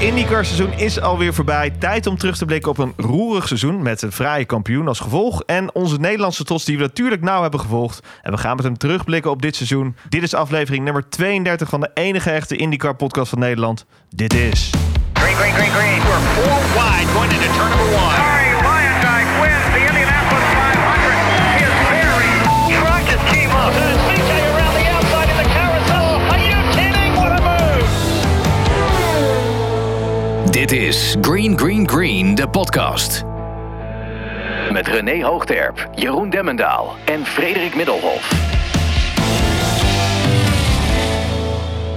IndyCar seizoen is alweer voorbij. Tijd om terug te blikken op een roerig seizoen met een fraaie kampioen als gevolg. En onze Nederlandse trots die we natuurlijk nauw hebben gevolgd. En we gaan met hem terugblikken op dit seizoen. Dit is aflevering nummer 32 van de enige echte IndyCar podcast van Nederland. Dit is... Green, green, green, green. We're four wide going into turn number one. Dit is Green Green Green, de podcast. Met René Hoogterp, Jeroen Demmendaal en Frederik Middelhof.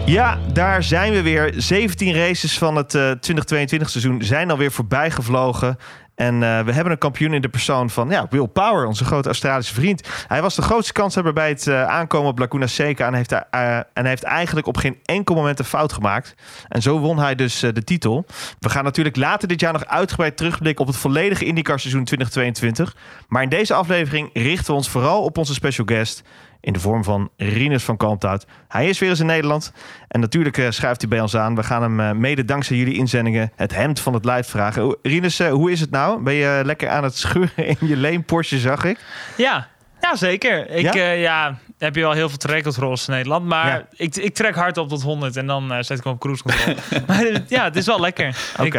Ja, daar zijn we weer. 17 races van het eh, 2022 seizoen zijn alweer voorbij gevlogen. En eh, we hebben een kampioen in de persoon van ja, Will Power, onze grote Australische vriend. Hij was de grootste kanshebber bij het eh, aankomen op Laguna Seca. En heeft, eh, en heeft eigenlijk op geen enkel moment een fout gemaakt. En zo won hij dus de titel. We gaan natuurlijk later dit jaar nog uitgebreid terugblikken op het volledige IndyCar seizoen 2022. Maar in deze aflevering richten we ons vooral op onze special guest in de vorm van Rinus van Kalmthout. Hij is weer eens in Nederland. En natuurlijk eh, schuift hij bij ons aan. We gaan hem eh, mede dankzij jullie inzendingen het hemd van het lijf vragen. Rinus, eh, hoe is het nou? Ben je lekker aan het schuren in je leen Porsche, zag ik? Ja, ja zeker. Ik, Ja? heb je wel heel veel trekkeltrolls in Nederland. Maar Ja. ik, ik trek hard op tot 100 en dan zet ik hem op cruise control. maar ja, het is wel lekker. Ik,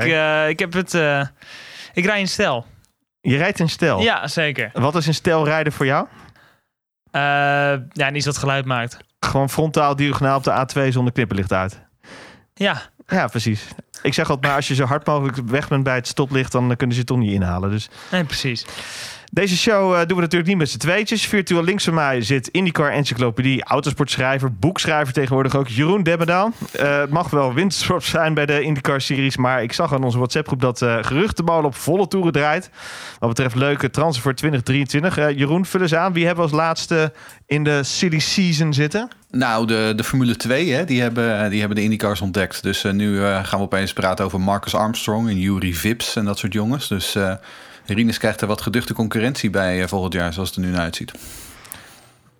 ik heb het... ik rij in stijl. Je rijdt in stijl. Ja, zeker. Wat is een stijl rijden voor jou? Eh, ja, niet dat geluid maakt. Gewoon frontaal diagonaal op de A2 zonder knipperlicht uit. Ja, Ja, precies. Ik zeg altijd maar, als je zo hard mogelijk weg bent bij het stoplicht... dan kunnen ze het toch niet inhalen. Dus nee, precies. Deze show eh, doen we natuurlijk niet met z'n tweetjes. Virtueel links van mij zit IndyCar Encyclopedie, autosportschrijver, boekschrijver tegenwoordig ook Jeroen Demmedaal. Eh het mag wel wintersport zijn bij de IndyCar series, maar ik zag aan onze WhatsApp-groep dat eh geruchtenmolen op volle toeren draait. Wat betreft leuke transfer voor 2023. Eh, Jeroen, vul eens aan. Wie hebben we als laatste in de silly season zitten? Nou, de, de Formule 2, hè, die, hebben, die hebben de IndyCars ontdekt. Dus nu gaan we opeens praten over Marcus Armstrong en Yuri Vips en dat soort jongens. Dus Rinus krijgt er wat geduchte concurrentie bij eh, volgend jaar, zoals het er nu naar uitziet.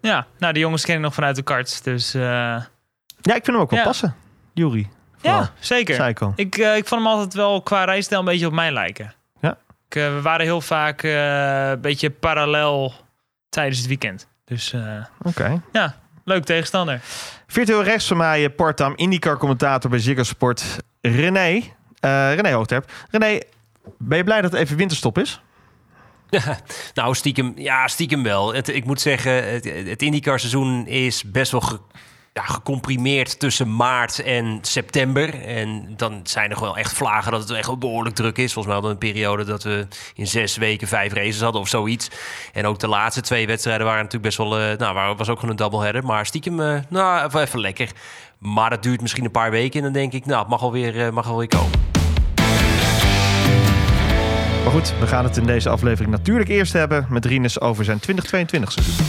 Ja, nou, de jongens ken ik nog vanuit de karts. Dus eh, Ja, ik vind hem ook wel Ja. passen. Jury. ja, zeker. Ik eh, ik vond hem altijd wel qua rijstijl een beetje op mij lijken. Ja. Ik, we waren heel vaak eh, een beetje parallel tijdens het weekend. Dus eh, Oké. ja, leuk tegenstander. Virtueel rechts van mij, part-time IndyCar-commentator bij Ziggo Sport, René. Eh René Hoogterp. René, ben je blij dat het even winterstop is? Nou, stiekem, ja, stiekem wel. Ik moet zeggen, het, het IndyCar-seizoen is best wel ja, gecomprimeerd tussen maart en september. En dan zijn er gewoon echt vlagen dat het echt behoorlijk druk is. Volgens mij hadden we een periode dat we in zes weken vijf races hadden of zoiets. En ook de laatste twee wedstrijden waren natuurlijk best wel... eh, nou, was ook gewoon een doubleheader. Maar stiekem, eh, nou, even, lekker. Maar dat duurt misschien een paar weken en dan denk ik... nou, het mag alweer, eh, mag alweer komen. Goed, we gaan het in deze aflevering natuurlijk eerst hebben met Rinus over zijn 2022 seizoen.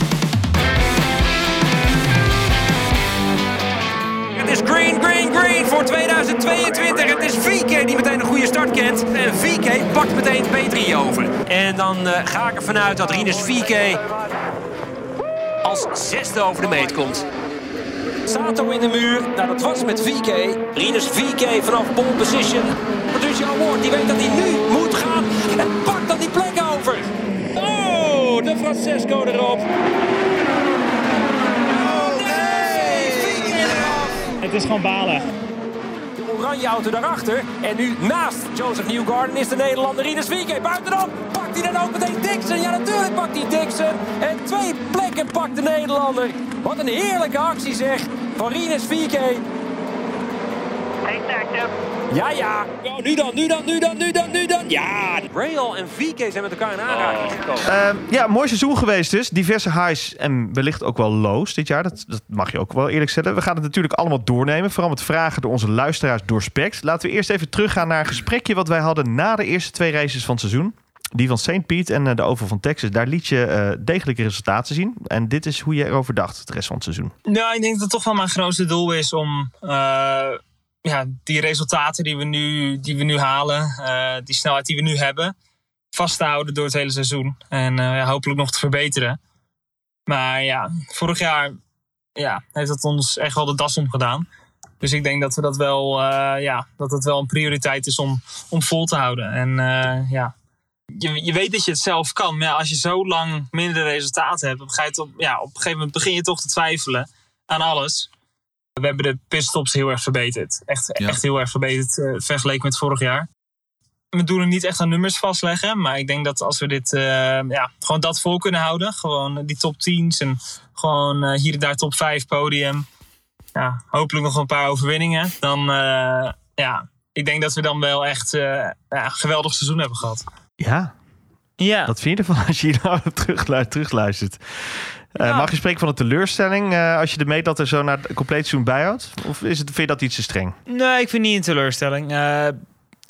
Het is green, green, green voor 2022. Het is VK die meteen een goede start kent. En VK pakt meteen P3 over. En dan eh, ga ik ervan uit dat Rinus VK als zesde over de meet komt. Sato in de muur. Nou, dat was met VK. Rinus VK vanaf pole position. Patricia Award, die weet dat hij nu Francesco erop. Oh. Het is gewoon balen. De oranje auto daarachter. En nu naast Joseph Newgarden is de Nederlander Rinus VK. Buitenom pakt hij dan ook meteen Dixon. Ja, natuurlijk pakt hij Dixon. En twee plekken pakt de Nederlander. Wat een heerlijke actie zeg. Van. Pace active. Ja, ja. Oh, nu dan, nu dan, nu dan, nu dan, nu dan. Ja. Rail en VK zijn met elkaar in aanraking gekomen. Ehm, ja, mooi seizoen geweest dus. Diverse highs en wellicht ook wel lows dit jaar. Dat, dat mag je ook wel eerlijk stellen. We gaan het natuurlijk allemaal doornemen. Vooral met vragen door onze luisteraars doorspekt. Laten we eerst even teruggaan naar een gesprekje wat wij hadden na de eerste twee races van het seizoen. Die van St. Pete en eh, de Oval van Texas. Daar liet je eh, degelijke resultaten zien. En dit is hoe je erover dacht, de rest van het seizoen. Nou, ik denk dat het toch wel mijn grootste doel is om eh, ja, die resultaten die we nu, die we nu halen, eh, die snelheid die we nu hebben, vast te houden door het hele seizoen. En eh, ja, hopelijk nog te verbeteren. Maar ja, vorig jaar ja, heeft dat ons echt wel de das omgedaan. Dus ik denk dat we dat wel, eh, ja, dat het wel een prioriteit is om, om vol te houden. En ja, je, je weet dat je het zelf kan. Maar als je zo lang minder resultaten hebt, ga je op, ja, op een gegeven moment begin je toch te twijfelen aan alles. We hebben de pitstops heel erg verbeterd. Echt, Ja. echt heel erg verbeterd eh, vergeleken met vorig jaar. We doen er niet echt aan nummers vastleggen. Maar ik denk dat als we dit, eh, ja, gewoon dat vol kunnen houden. Gewoon die top 10's en gewoon eh, hier en daar top 5 podium. Ja, hopelijk nog een paar overwinningen. Dan, eh, ja, ik denk dat we dan wel echt eh, ja, een geweldig seizoen hebben gehad. Ja, Ja, wat vind je ervan als je hier nou teruglu- terugluistert? Eh. Mag je spreken van een teleurstelling eh, als je de meet dat er zo naar het compleet seizoen bijhoudt? Of is het, vind je dat iets te streng? Nee, ik vind niet een teleurstelling. Eh,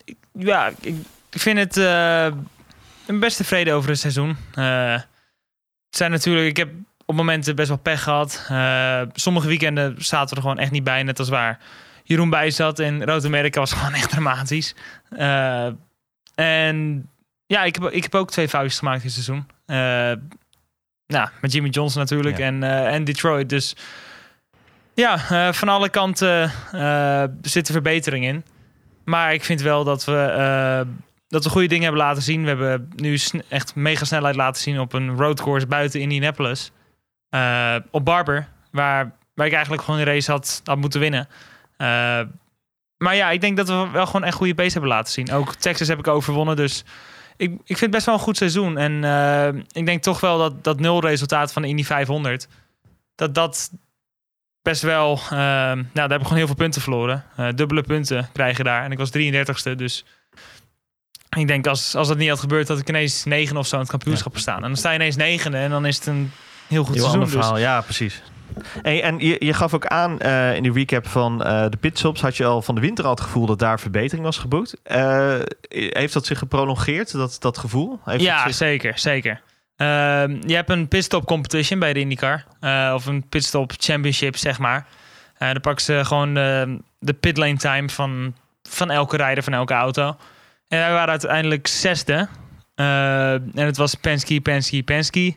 ik, ja, ik, ik vind het... ben best tevreden over het seizoen. Het zijn natuurlijk... Ik heb op momenten best wel pech gehad. Eh, sommige weekenden zaten we er gewoon echt niet bij. Net als waar Jeroen bij zat. En Rood Amerika was gewoon echt dramatisch. En ja, ik heb, ik heb ook twee foutjes gemaakt dit seizoen. Nou, met Jimmy Johnson natuurlijk. Ja. En, eh, en Detroit. Dus ja, eh, van alle kanten eh zit er verbetering in. Maar ik vind wel dat we, dat we goede dingen hebben laten zien. We hebben nu echt mega snelheid laten zien op een roadcourse buiten Indianapolis. Op Barber, waar, waar ik eigenlijk gewoon een race had, had moeten winnen. Maar ja, ik denk dat we wel gewoon echt goede pace hebben laten zien. Ook Texas heb ik overwonnen, dus ik, ik vind het best wel een goed seizoen. En eh, ik denk toch wel dat dat nulresultaat van de Indy 500... dat dat best wel... eh, nou, daar heb ik gewoon heel veel punten verloren. Eh, dubbele punten krijgen daar. En ik was 33ste, dus... Ik denk als, als dat niet had gebeurd, dat ik ineens negen of zo in het kampioenschap ja. staan. En dan sta je ineens negende en dan is het een heel goed Heel seizoen. Dus ja, precies. Hey, en je, je gaf ook aan eh, in de recap van eh, de pitstops, had je al van de winter al het gevoel dat daar verbetering was geboekt. Eh, heeft dat zich geprolongeerd, dat, dat gevoel? Heeft ja, zich- zeker, zeker. Ehm, je hebt een pitstop competition bij de IndyCar. of een pitstop championship, zeg maar. Dan pakken ze gewoon de, de pitlane time van, van elke rijder, van elke auto. En wij waren uiteindelijk zesde. En het was Penske, Penske, Penske.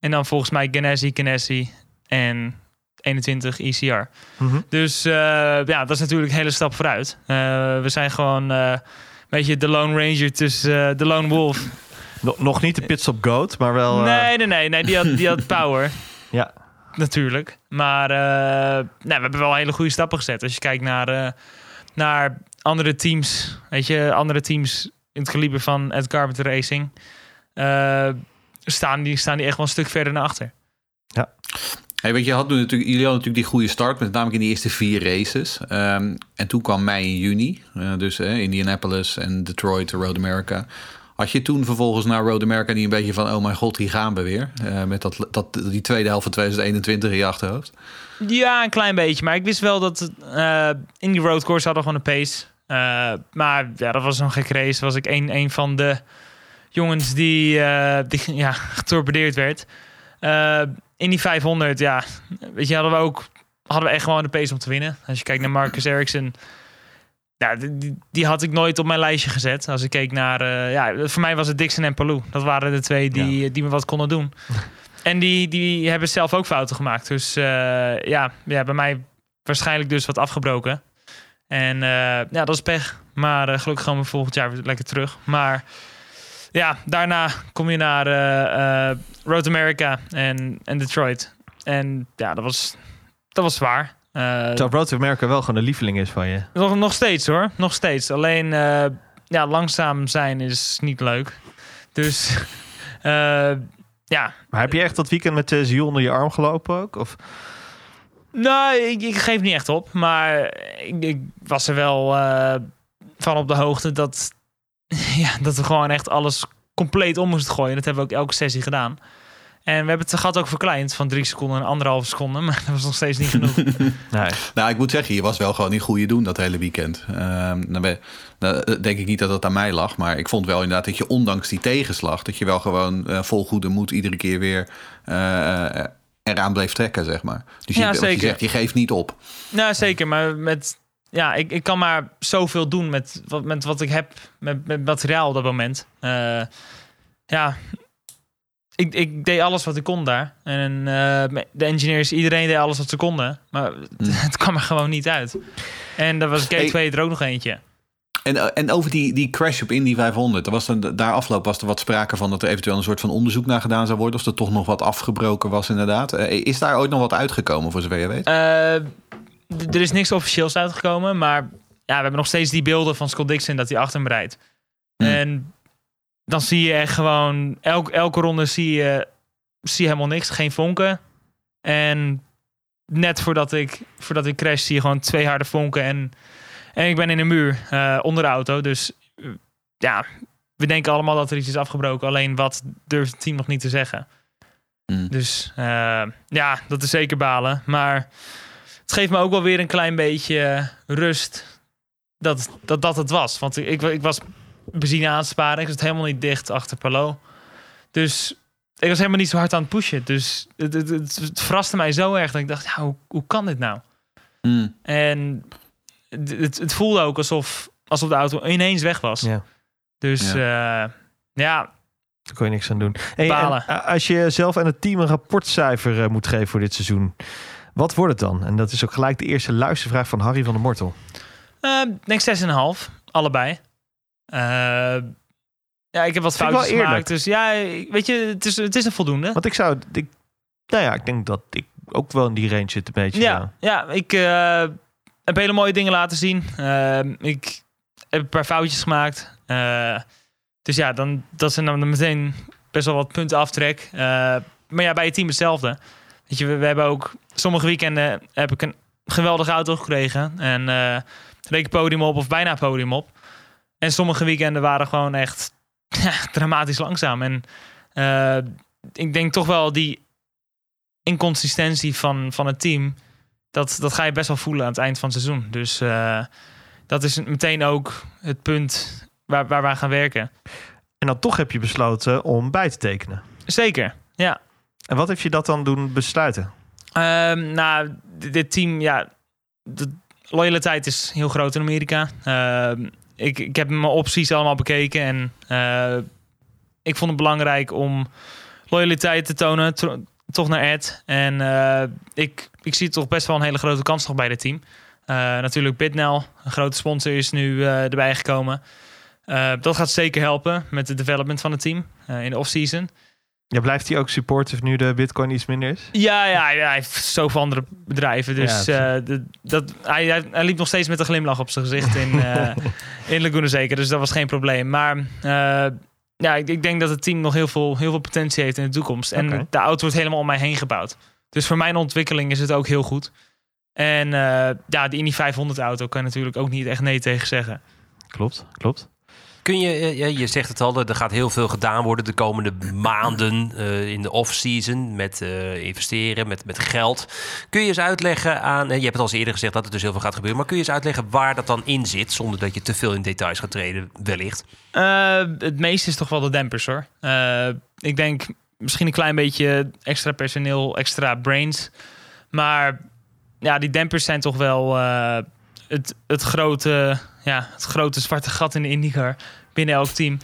En dan volgens mij Ganassi, Ganassi en 21 ECR. Mhm. Dus eh, ja, dat is natuurlijk een hele stap vooruit. Eh, we zijn gewoon eh, een beetje de Lone Ranger tussen de Lone Wolf. Nog- niet de pitstop goat, maar wel... Nee, nee, nee, nee die, had, die had power. Ja. Natuurlijk. Maar nou, we hebben wel hele goede stappen gezet. Als je kijkt naar, naar andere teams. Weet je, andere teams in het kaliber van Ed Carpenter Racing. staan, die, staan die echt wel een stuk verder naar achter. Hey, weet je, had natuurlijk, jullie hadden natuurlijk die goede start, met namelijk in die eerste vier races. Ehm, en toen kwam mei en juni, eh, dus eh, Indianapolis en Detroit, Road America. Had je toen vervolgens naar Road America niet een beetje van, oh mijn god, hier gaan we weer. Eh, met dat, dat, die tweede helft van 2021 in je achterhoofd. Ja, een klein beetje. Maar ik wist wel dat in die roadcourse hadden we gewoon een pace. Maar ja, dat was zo'n gek. Was ik een, een van de jongens die, die ja, getorpedeerd werd. In die 500, ja, weet je, hadden we ook hadden we echt gewoon de pace om te winnen. Als je kijkt naar Marcus Ericsson, ja, die, die- had ik nooit op mijn lijstje gezet. Als ik keek naar, eh, ja, voor mij was het Dixon en Palou. Dat waren de twee die, die me wat konden doen. En die, die hebben zelf ook fouten gemaakt. Dus eh, ja, ja, bij mij waarschijnlijk dus wat afgebroken. En eh, ja, dat is pech. Maar gelukkig gaan we volgend jaar weer lekker terug. Maar ja, daarna kom je naar eh, Road America en, en Detroit. En ja, dat was, dat was zwaar. Eh, Terwijl Road America wel gewoon een lieveling is van je. nog, nog steeds hoor, nog steeds. Alleen ja, langzaam zijn is niet leuk. Dus ja, Maar heb je echt dat weekend met uh, Ziel onder je arm gelopen ook? Of? Nou, ik, ik geef niet echt op. Maar ik, ik was er wel van op de hoogte dat, ja, dat we gewoon echt alles compleet om moesten gooien. Dat hebben we ook elke sessie gedaan. En we hebben het gat ook verkleind van drie seconden naar anderhalve seconde. Maar dat was nog steeds niet genoeg. nee. Nou, ik moet zeggen, je was wel gewoon in goede doen dat hele weekend. Ehm, dan, ben, dan denk ik niet dat het aan mij lag. Maar ik vond wel inderdaad dat je ondanks die tegenslag... dat je wel gewoon uh, vol goede moed iedere keer weer uh, eraan bleef trekken, zeg maar. Dus je, ja, zeker. je zegt, je geeft niet op. Nou, zeker. Maar met, ja, ik, ik kan maar zoveel doen met wat, met wat ik heb, met, met materiaal op dat moment. Uh, ja, ik, ik deed alles wat ik kon daar. En eh, de engineers, iedereen deed alles wat ze konden. Maar het kwam er gewoon niet uit. En daar was K2 Hey. er ook nog eentje. En, eh, en over die, die crash op Indy 500, er was daar afloop was er wat sprake van dat er eventueel een soort van onderzoek naar gedaan zou worden. Of er toch nog wat afgebroken was, inderdaad. Eh, is daar ooit nog wat uitgekomen, voor zover je weet? Er is niks officieels uitgekomen, maar ja, we hebben nog steeds die beelden van Scott Dixon dat hij achter hem rijdt. Hmm. En dan zie je echt gewoon, elk, elke ronde zie je, zie je helemaal niks, geen vonken. En net voordat ik, voordat ik crash zie je gewoon twee harde vonken en, en ik ben in een muur eh, onder de auto. Dus eh, ja, we denken allemaal dat er iets is afgebroken. Alleen wat durft het team nog niet te zeggen. Hmm. Dus eh, ja, dat is zeker balen. Maar het geeft me ook wel weer een klein beetje eh, rust dat dat, dat het was. Want ik, ik was benzine aan het sparen. Ik zat helemaal niet dicht achter Palo. Dus ik was helemaal niet zo hard aan het pushen. Dus het, het, het, het verraste mij zo erg dat ik dacht, ja, hoe, hoe kan dit nou? Hmm. En het, het, het voelde ook alsof, alsof de auto ineens weg was. Ja. Dus ja, ja Daar kon je niks aan doen. Hey, Balen. en, eh, als je zelf en het team een rapportcijfer eh, moet geven voor dit seizoen, wat wordt het dan? En dat is ook gelijk de eerste luistervraag van Harry van der Mortel. ik denk 6,5. Allebei. Eh, ja, ik heb wat foutjes gemaakt. Dus ja, weet je, het is, het is een voldoende. Want ik zou, ik, nou ja, ik denk dat ik ook wel in die range zit een beetje. Ja, ja ik eh, heb hele mooie dingen laten zien. Ik heb een paar foutjes gemaakt. Dus ja, dan, dat zijn dan meteen best wel wat punten aftrek. Maar ja, bij het team hetzelfde. Weet je, we, we hebben ook sommige weekenden heb ik een geweldige auto gekregen. En eh reed ik podium op of bijna podium op. En sommige weekenden waren gewoon echt ja, dramatisch langzaam. En eh, ik denk toch wel die inconsistentie van, van het team. Dat, dat ga je best wel voelen aan het eind van het seizoen. Dus eh, dat is meteen ook het punt waar, waar we aan gaan werken. En dan toch heb je besloten om bij te tekenen. Zeker, ja. En wat heeft je dat dan doen besluiten? Ehm, nou, dit, team, ja, de loyaliteit is heel groot in Amerika. Ehm, ik, ik heb mijn opties allemaal bekeken en eh, ik vond het belangrijk om loyaliteit te tonen, toch naar Ed. En eh, ik, ik zie toch best wel een hele grote kans nog bij dit team. Eh, natuurlijk Bitnel, een grote sponsor, is nu erbij gekomen. Dat gaat zeker helpen met het development van het team in de offseason. Ja, blijft hij ook supportive nu de bitcoin iets minder is? Ja, ja, ja, hij heeft zoveel andere bedrijven. Dus Ja, eh, de- dat, hij, hij, hij liep nog steeds met een glimlach op zijn gezicht in, eh in Laguna Zeker. Dus dat was geen probleem. Maar eh, ja, ik, ik denk dat het team nog heel veel, heel veel potentie heeft in de toekomst. En de auto wordt helemaal om mij heen gebouwd. Dus voor mijn ontwikkeling is het ook heel goed. En ja, die Indy 500 auto kan je natuurlijk ook niet echt nee tegen zeggen. Klopt, klopt. Kun je, eh, ja, je zegt het al, er gaat heel veel gedaan worden de komende maanden eh, in de off-season met eh, investeren, met, met geld. Kun je eens uitleggen aan, je hebt het al eens eerder gezegd dat er dus heel veel gaat gebeuren, maar kun je eens uitleggen waar dat dan in zit, zonder dat je te veel in details gaat treden, wellicht? Het meeste is toch wel de dempers hoor. Ik denk misschien een klein beetje extra personeel, extra brains. Maar ja, die dempers zijn toch wel het, het, grote, ja, het grote zwarte gat in de IndyCar binnen elk team.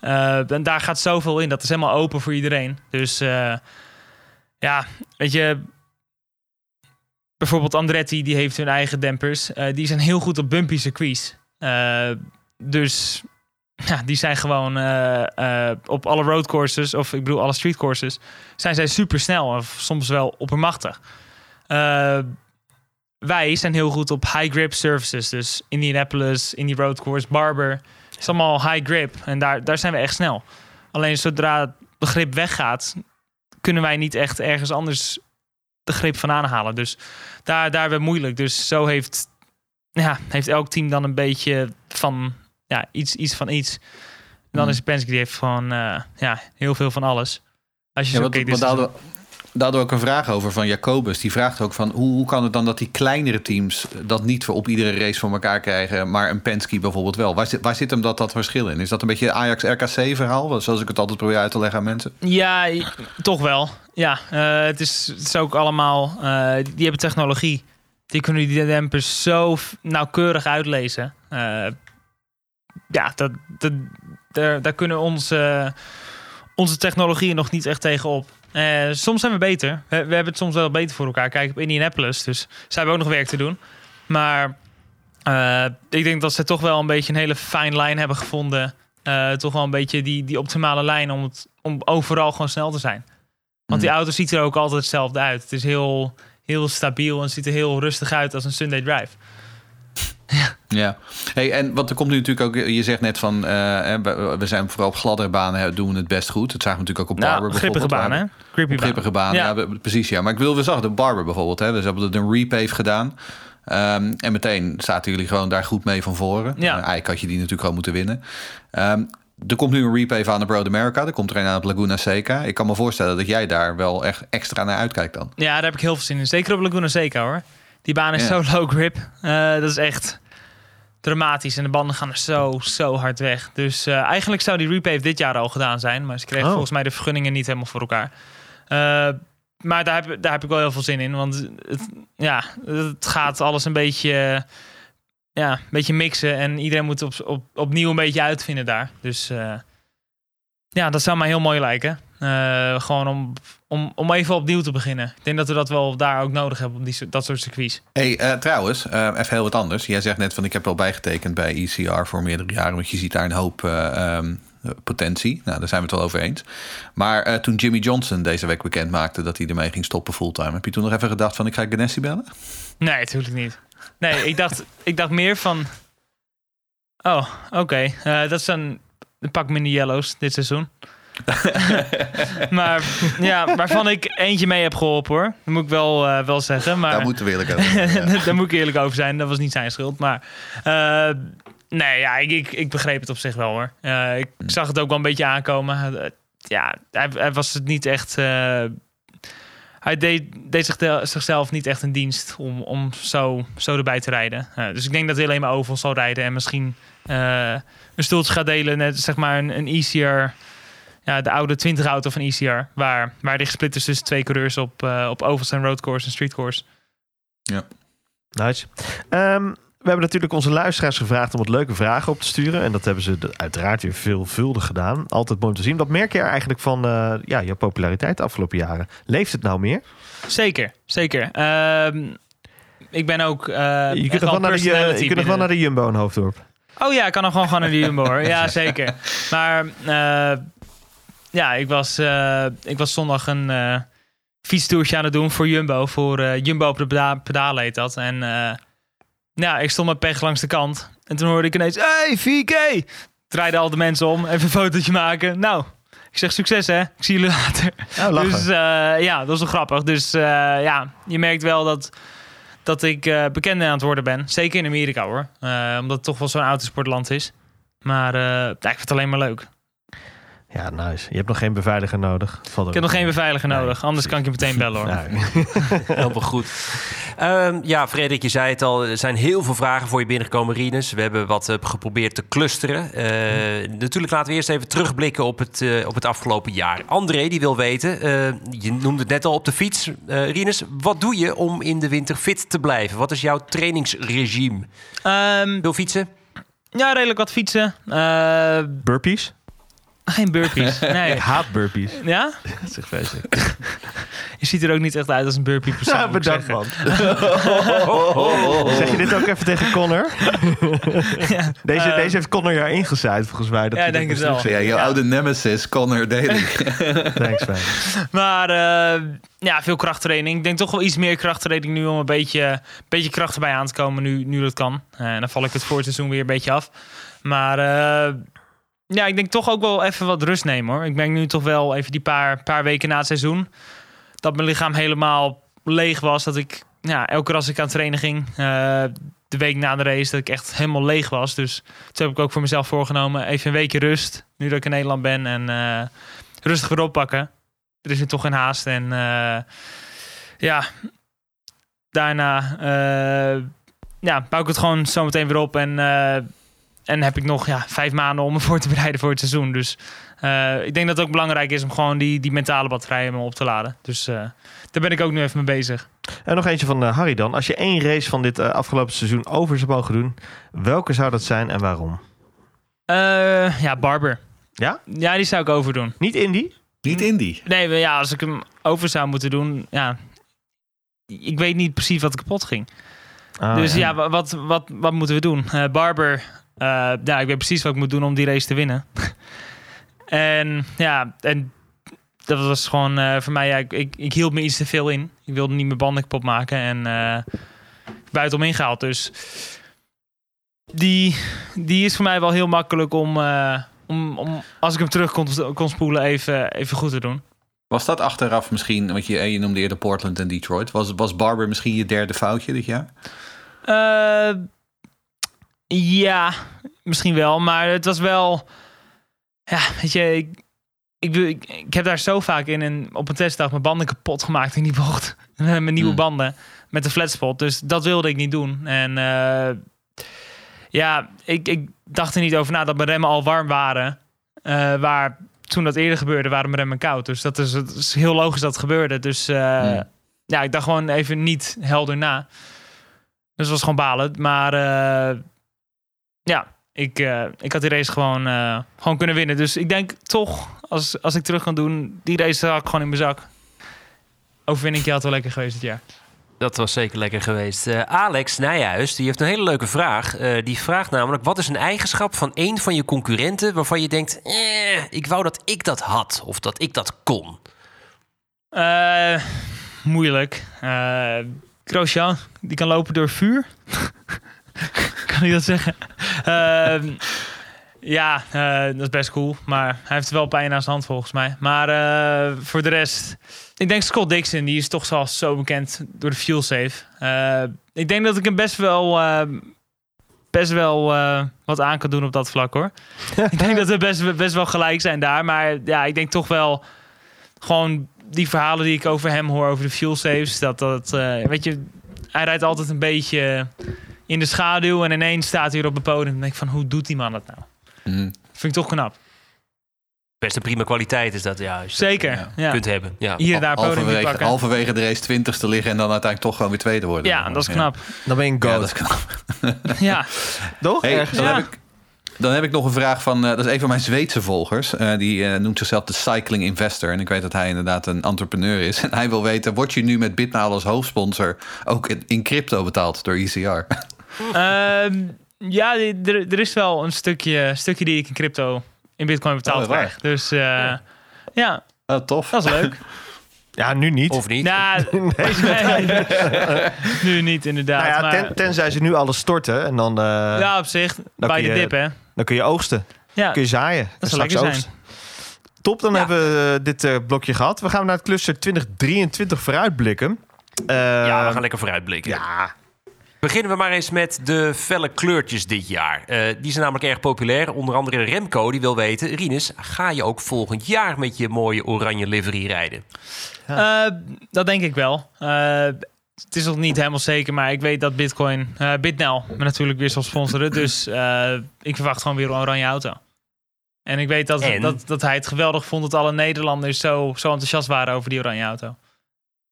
Eh, en daar gaat zoveel in. Dat is helemaal open voor iedereen. Dus eh, ja, weet je... Bijvoorbeeld Andretti, die heeft hun eigen dempers. Eh, die zijn heel goed op bumpy circuits. Dus ja, die zijn gewoon op alle roadcourses, of ik bedoel alle streetcourses, zijn zij super snel of soms wel oppermachtig. Wij zijn heel goed op high grip surfaces, dus Indianapolis, Indy Road Course, Barber, is allemaal high grip en daar, daar zijn we echt snel. Alleen zodra de grip weggaat, kunnen wij niet echt ergens anders de grip van aanhalen. Dus daar, daar hebben we moeilijk. Dus zo heeft, ja, heeft elk team dan een beetje van ja, iets, iets van iets. En dan Hmm. is Penske die heeft gewoon eh, ja, heel veel van alles. Als je Ja, zo wat, kijkt, wat het- daar, hadden, we ook een vraag over van Jacobus. Die vraagt ook van hoe, hoe kan het dan dat die kleinere teams dat niet voor op iedere race voor elkaar krijgen, maar een Penske bijvoorbeeld wel? Waar zit, waar zit hem dat, dat verschil in? Is dat een beetje Ajax-RKC verhaal? Zoals ik het altijd probeer uit te leggen aan mensen. Ja, toch wel. Ja, eh, het, is, het is ook allemaal... eh, die, hebben technologie. Die kunnen die dempers zo nauwkeurig uitlezen. Eh, ja, dat, dat, daar, kunnen onze, onze technologie er nog niet echt tegenop. Eh, soms zijn we beter. We, we hebben het soms wel beter voor elkaar. Kijk op Indianapolis, dus zij hebben ook nog werk te doen. Maar eh, ik denk dat ze toch wel een beetje een hele fijn lijn hebben gevonden. Eh, toch wel een beetje die, die optimale lijn om, het, om overal gewoon snel te zijn. Want die auto ziet er ook altijd hetzelfde uit. Het is heel, heel stabiel en ziet er heel rustig uit als een Sunday Drive. Ja, hey, en wat er komt nu natuurlijk ook, je zegt net van, eh, we we zijn vooral op gladde banen doen we het best goed. Dat zagen we natuurlijk ook op Barber Nou, grippige bijvoorbeeld. baan, hè? Grippy Op grippige banen, ja. Ja. we- precies ja. Maar ik wil, we zag de Barber bijvoorbeeld, hè. Dus hebben het een repave gedaan. Ehm, en meteen zaten jullie gewoon daar goed mee van voren. Ja. Eigenlijk had je die natuurlijk gewoon moeten winnen. Ehm, er komt nu een repave aan de Road America. Er komt er een aan het Laguna Seca. Ik kan me voorstellen dat jij daar wel echt extra naar uitkijkt dan. Ja, daar heb ik heel veel zin in. Zeker op Laguna Seca hoor. Die baan is zo low grip. Eh, dat is echt dramatisch. En de banden gaan er zo, zo hard weg. Dus eh, eigenlijk zou die repave dit jaar al gedaan zijn. Maar ze kregen Oh. volgens mij de vergunningen niet helemaal voor elkaar. Eh, maar daar heb, daar heb ik wel heel veel zin in. Want het, ja, het gaat alles een beetje, ja, een beetje mixen. En iedereen moet op, op, opnieuw een beetje uitvinden daar. Dus ja, dat zou mij heel mooi lijken. Eh, gewoon om, om, om even opnieuw te beginnen. Ik denk dat we dat wel daar ook nodig hebben op die, dat soort circuits. Hey, eh, trouwens, eh, even heel wat anders. Jij zegt net van ik heb wel bijgetekend bij ECR voor meerdere jaren, want je ziet daar een hoop eh, ehm, potentie. Nou, daar zijn we het wel over eens. Maar toen Jimmy Johnson deze week bekend maakte dat hij ermee ging stoppen fulltime, heb je toen nog even gedacht van ik ga Ganassi bellen? Nee, natuurlijk niet. Nee, ik dacht, ik dacht meer van... Oh, oké. Dat is een, een pak mini yellows dit seizoen. maar ja, waarvan ik eentje mee heb geholpen hoor. Dat moet ik wel, eh, wel zeggen. Maar... Daar moeten we eerlijk over zijn, ja. Daar moet ik eerlijk over zijn. Dat was niet zijn schuld. Maar eh, nee, ja, ik, ik, ik begreep het op zich wel hoor. Eh, ik Hmm. zag het ook wel een beetje aankomen. Ja, hij, hij was het niet echt. Hij deed, deed zich- zichzelf niet echt een dienst om, om zo, zo erbij te rijden. Dus ik denk dat hij alleen maar oval zal rijden en misschien eh, een stoeltje gaat delen. Net zeg maar een, een ECR. Ja, de oude 20 auto van ECR. Waar, waar die gesplit is tussen twee coureurs op, eh op ovals en roadcourse en streetcourse. Nice. Ehm, we hebben natuurlijk onze luisteraars gevraagd om wat leuke vragen op te sturen. En dat hebben ze uiteraard weer veelvuldig gedaan. Altijd mooi om te zien. Wat merk je er eigenlijk van eh, ja, je populariteit de afgelopen jaren? Leeft het nou meer? Zeker, zeker. Ehm, ik ben ook. eh, je kunt nog wel naar de, je kunt nog wel naar de Jumbo in Hoofddorp. Oh ja, ik kan nog gewoon gaan naar de Jumbo hoor. Ja, zeker. Maar eh, ja, ik was, ik was zondag een fietstoertje aan het doen voor Jumbo. Voor Jumbo op de peda heet dat. En ja, ik stond met pech langs de kant. En toen hoorde ik ineens, hey, 4K! Draaiden al de mensen om, even een fotootje maken. Nou, ik zeg succes hè, ik zie jullie later. Oh, lachen. Dus eh, ja, dat was wel grappig. Dus eh, ja, je merkt wel dat, dat ik eh bekend aan het worden ben. Zeker in Amerika hoor. Eh, omdat het toch wel zo'n autosportland is. Maar eh, ik vind het alleen maar leuk. Ja, nice. Je hebt nog geen beveiliger nodig. Valt Ik heb nog geen beveiliger nodig. Anders kan ik je meteen bellen hoor. Ja, Helemaal goed. Ehm, ja, Frederik, je zei het al. Er zijn heel veel vragen voor je binnengekomen, Rinus. We hebben wat eh, geprobeerd te clusteren. Eh, natuurlijk laten we eerst even terugblikken op het, eh, op het afgelopen jaar. André, die wil weten. je noemde het net al op de fiets. Rinus, wat doe je om in de winter fit te blijven? Wat is jouw trainingsregime? Ehm, Wil fietsen? ja, redelijk wat fietsen. Burpees? Geen burpees. Nee. Ik haat burpees. Ja? Dat is echt vreselijk. Je ziet er ook niet echt uit als een burpee persoon. Ja, ik bedankt man. Zeg je dit ook even tegen Connor? Deze, Eh, deze heeft Connor jaar ingezaaid volgens mij. Dat Ja, hij ik denk het wel. Ja, jouw oude nemesis, Connor Daly. Thanks, man. Maar eh, ja, veel krachttraining. Ik denk toch wel iets meer krachttraining nu om een beetje, beetje kracht erbij aan te komen nu, nu dat kan. Eh, En dan val ik het voor het seizoen weer een beetje af. Maar eh, ja, ik denk toch ook wel even wat rust nemen hoor. Ik ben nu toch wel even die paar, paar weken na het seizoen. Dat mijn lichaam helemaal leeg was. Dat ik ja, elke keer als ik aan het trainen ging, eh, de week na de race, dat ik echt helemaal leeg was. Dus toen heb ik ook voor mezelf voorgenomen, even een weekje rust. Nu dat ik in Nederland ben en eh, rustig weer oppakken. Er is nu toch geen haast. En eh, ja, daarna ja, bouw ik het gewoon zo meteen weer op. En, en heb ik nog ja, vijf maanden om me voor te bereiden voor het seizoen. Dus eh, ik denk dat het ook belangrijk is om gewoon die, die mentale batterij op te laden. Dus eh, daar ben ik ook nu even mee bezig. En nog eentje van eh, Harry dan. Als je één race van dit afgelopen seizoen over zou mogen doen, welke zou dat zijn en waarom? Eh, ja, Barber. Ja? Ja, die zou ik overdoen. Niet Indy? Niet Indy. Nee, maar ja, als ik hem over zou moeten doen, ja. Ik weet niet precies wat kapot ging. Ah, dus ja, wa- wat, wat, wat moeten we doen? Eh, Barber, ja, ik weet precies wat ik moet doen om die race te winnen. en ja, en dat was gewoon eh, voor mij, ja, ik, ik, ik hield me iets te veel in. Ik wilde niet mijn banden kapot maken en eh buitenom ingehaald. Dus die, die is voor mij wel heel makkelijk om, eh, om, om als ik hem terug kon, kon spoelen, even, even goed te doen. Was dat achteraf misschien, want je, je noemde eerder Portland en Detroit. Was, was Barber misschien je derde foutje dit jaar? Eh, ja, misschien wel. Maar het was wel... Ja, weet je, ik, ik, ik, ik heb daar zo vaak in en op een testdag mijn banden kapot gemaakt in die bocht. mijn nieuwe Hmm. banden met de flatspot. Dus dat wilde ik niet doen. En eh, ja, ik, ik dacht er niet over na dat mijn remmen al warm waren. Eh, waar toen dat eerder gebeurde, waren mijn remmen koud. Dus dat is, het is heel logisch dat het gebeurde. Dus eh, Hmm. ja, ik dacht gewoon even niet helder na. Dus het was gewoon balen. Maar ja, ik, eh, ik had die race gewoon, eh, gewoon kunnen winnen. Dus ik denk toch, als, als ik terug kan doen, die race had ik gewoon in mijn zak. Overwinningje had wel lekker geweest dit jaar. Dat was zeker lekker geweest. Eh, Alex Nijhuis die heeft een hele leuke vraag. Die vraagt namelijk: wat is een eigenschap van een van je concurrenten waarvan je denkt: eh, ik wou dat ik dat had of dat ik dat kon? Moeilijk. Grosjean, die kan lopen door vuur. kan ik dat zeggen? Ehm, ja, eh, dat is best cool. Maar hij heeft wel pijn aan zijn hand volgens mij. Maar eh, voor de rest... Ik denk Scott Dixon, die is toch zo, zo bekend door de fuel safe. Eh, ik denk dat ik hem best wel... eh, best wel wat aan kan doen op dat vlak hoor. ik denk dat we best, best wel gelijk zijn daar. Maar ja, ik denk toch wel gewoon die verhalen die ik over hem hoor, over de fuel saves. Dat dat, weet je, hij rijdt altijd een beetje in de schaduw en ineens staat hij weer op het podium. En denk ik van, hoe doet die man dat nou? Hmm. Vind ik toch knap. Best een prima kwaliteit is dat juist. Zeker, Ja. ja. Kunt hebben. Ja. Hier en daar podium halverwege, pakken. halverwege de race twintigste liggen en dan uiteindelijk toch gewoon weer tweede worden. Ja, dat is knap. Dan ben je een Ja, dat is knap. Ja, Toch? Hey, Ergens. dan, Ja. heb ik, dan heb ik nog een vraag van, eh, dat is een van mijn Zweedse volgers. Eh, die eh, noemt zichzelf de Cycling Investor. En ik weet dat hij inderdaad een entrepreneur is. En hij wil weten, word je nu met Bitmaal als hoofdsponsor ook in- crypto betaald door E Ehm, ja er, er is wel een stukje, stukje die ik in crypto, in bitcoin betaald Oh, waar? krijg. Dus eh, ja, Oh, tof. dat is leuk. Ja, nu niet. Of niet? nou, nee, nu niet inderdaad. nou ja, maar, ten- tenzij ze nu alles storten en dan, eh, ja, op zich, bij de dip hè. dan kun je oogsten. Ja, Kun je zaaien. dat zou En lekker straks zijn. oogsten. Top, dan hebben we eh, dit eh, blokje gehad. We gaan naar het cluster 2023 vooruitblikken. Eh, Ja, we gaan lekker vooruitblikken. ja, Beginnen we maar eens met de felle kleurtjes dit jaar. Eh, die zijn namelijk erg populair. Onder andere Remco, die wil weten... Rinus, ga je ook volgend jaar met je mooie oranje livery rijden? Eh, dat denk ik wel. Eh, het is nog niet helemaal zeker, maar ik weet dat Bitcoin, BitNel, me natuurlijk weer zal sponsoren. Dus ik verwacht gewoon weer een oranje auto. En ik weet dat, En? dat, dat hij het geweldig vond dat alle Nederlanders zo, zo enthousiast waren over die oranje auto.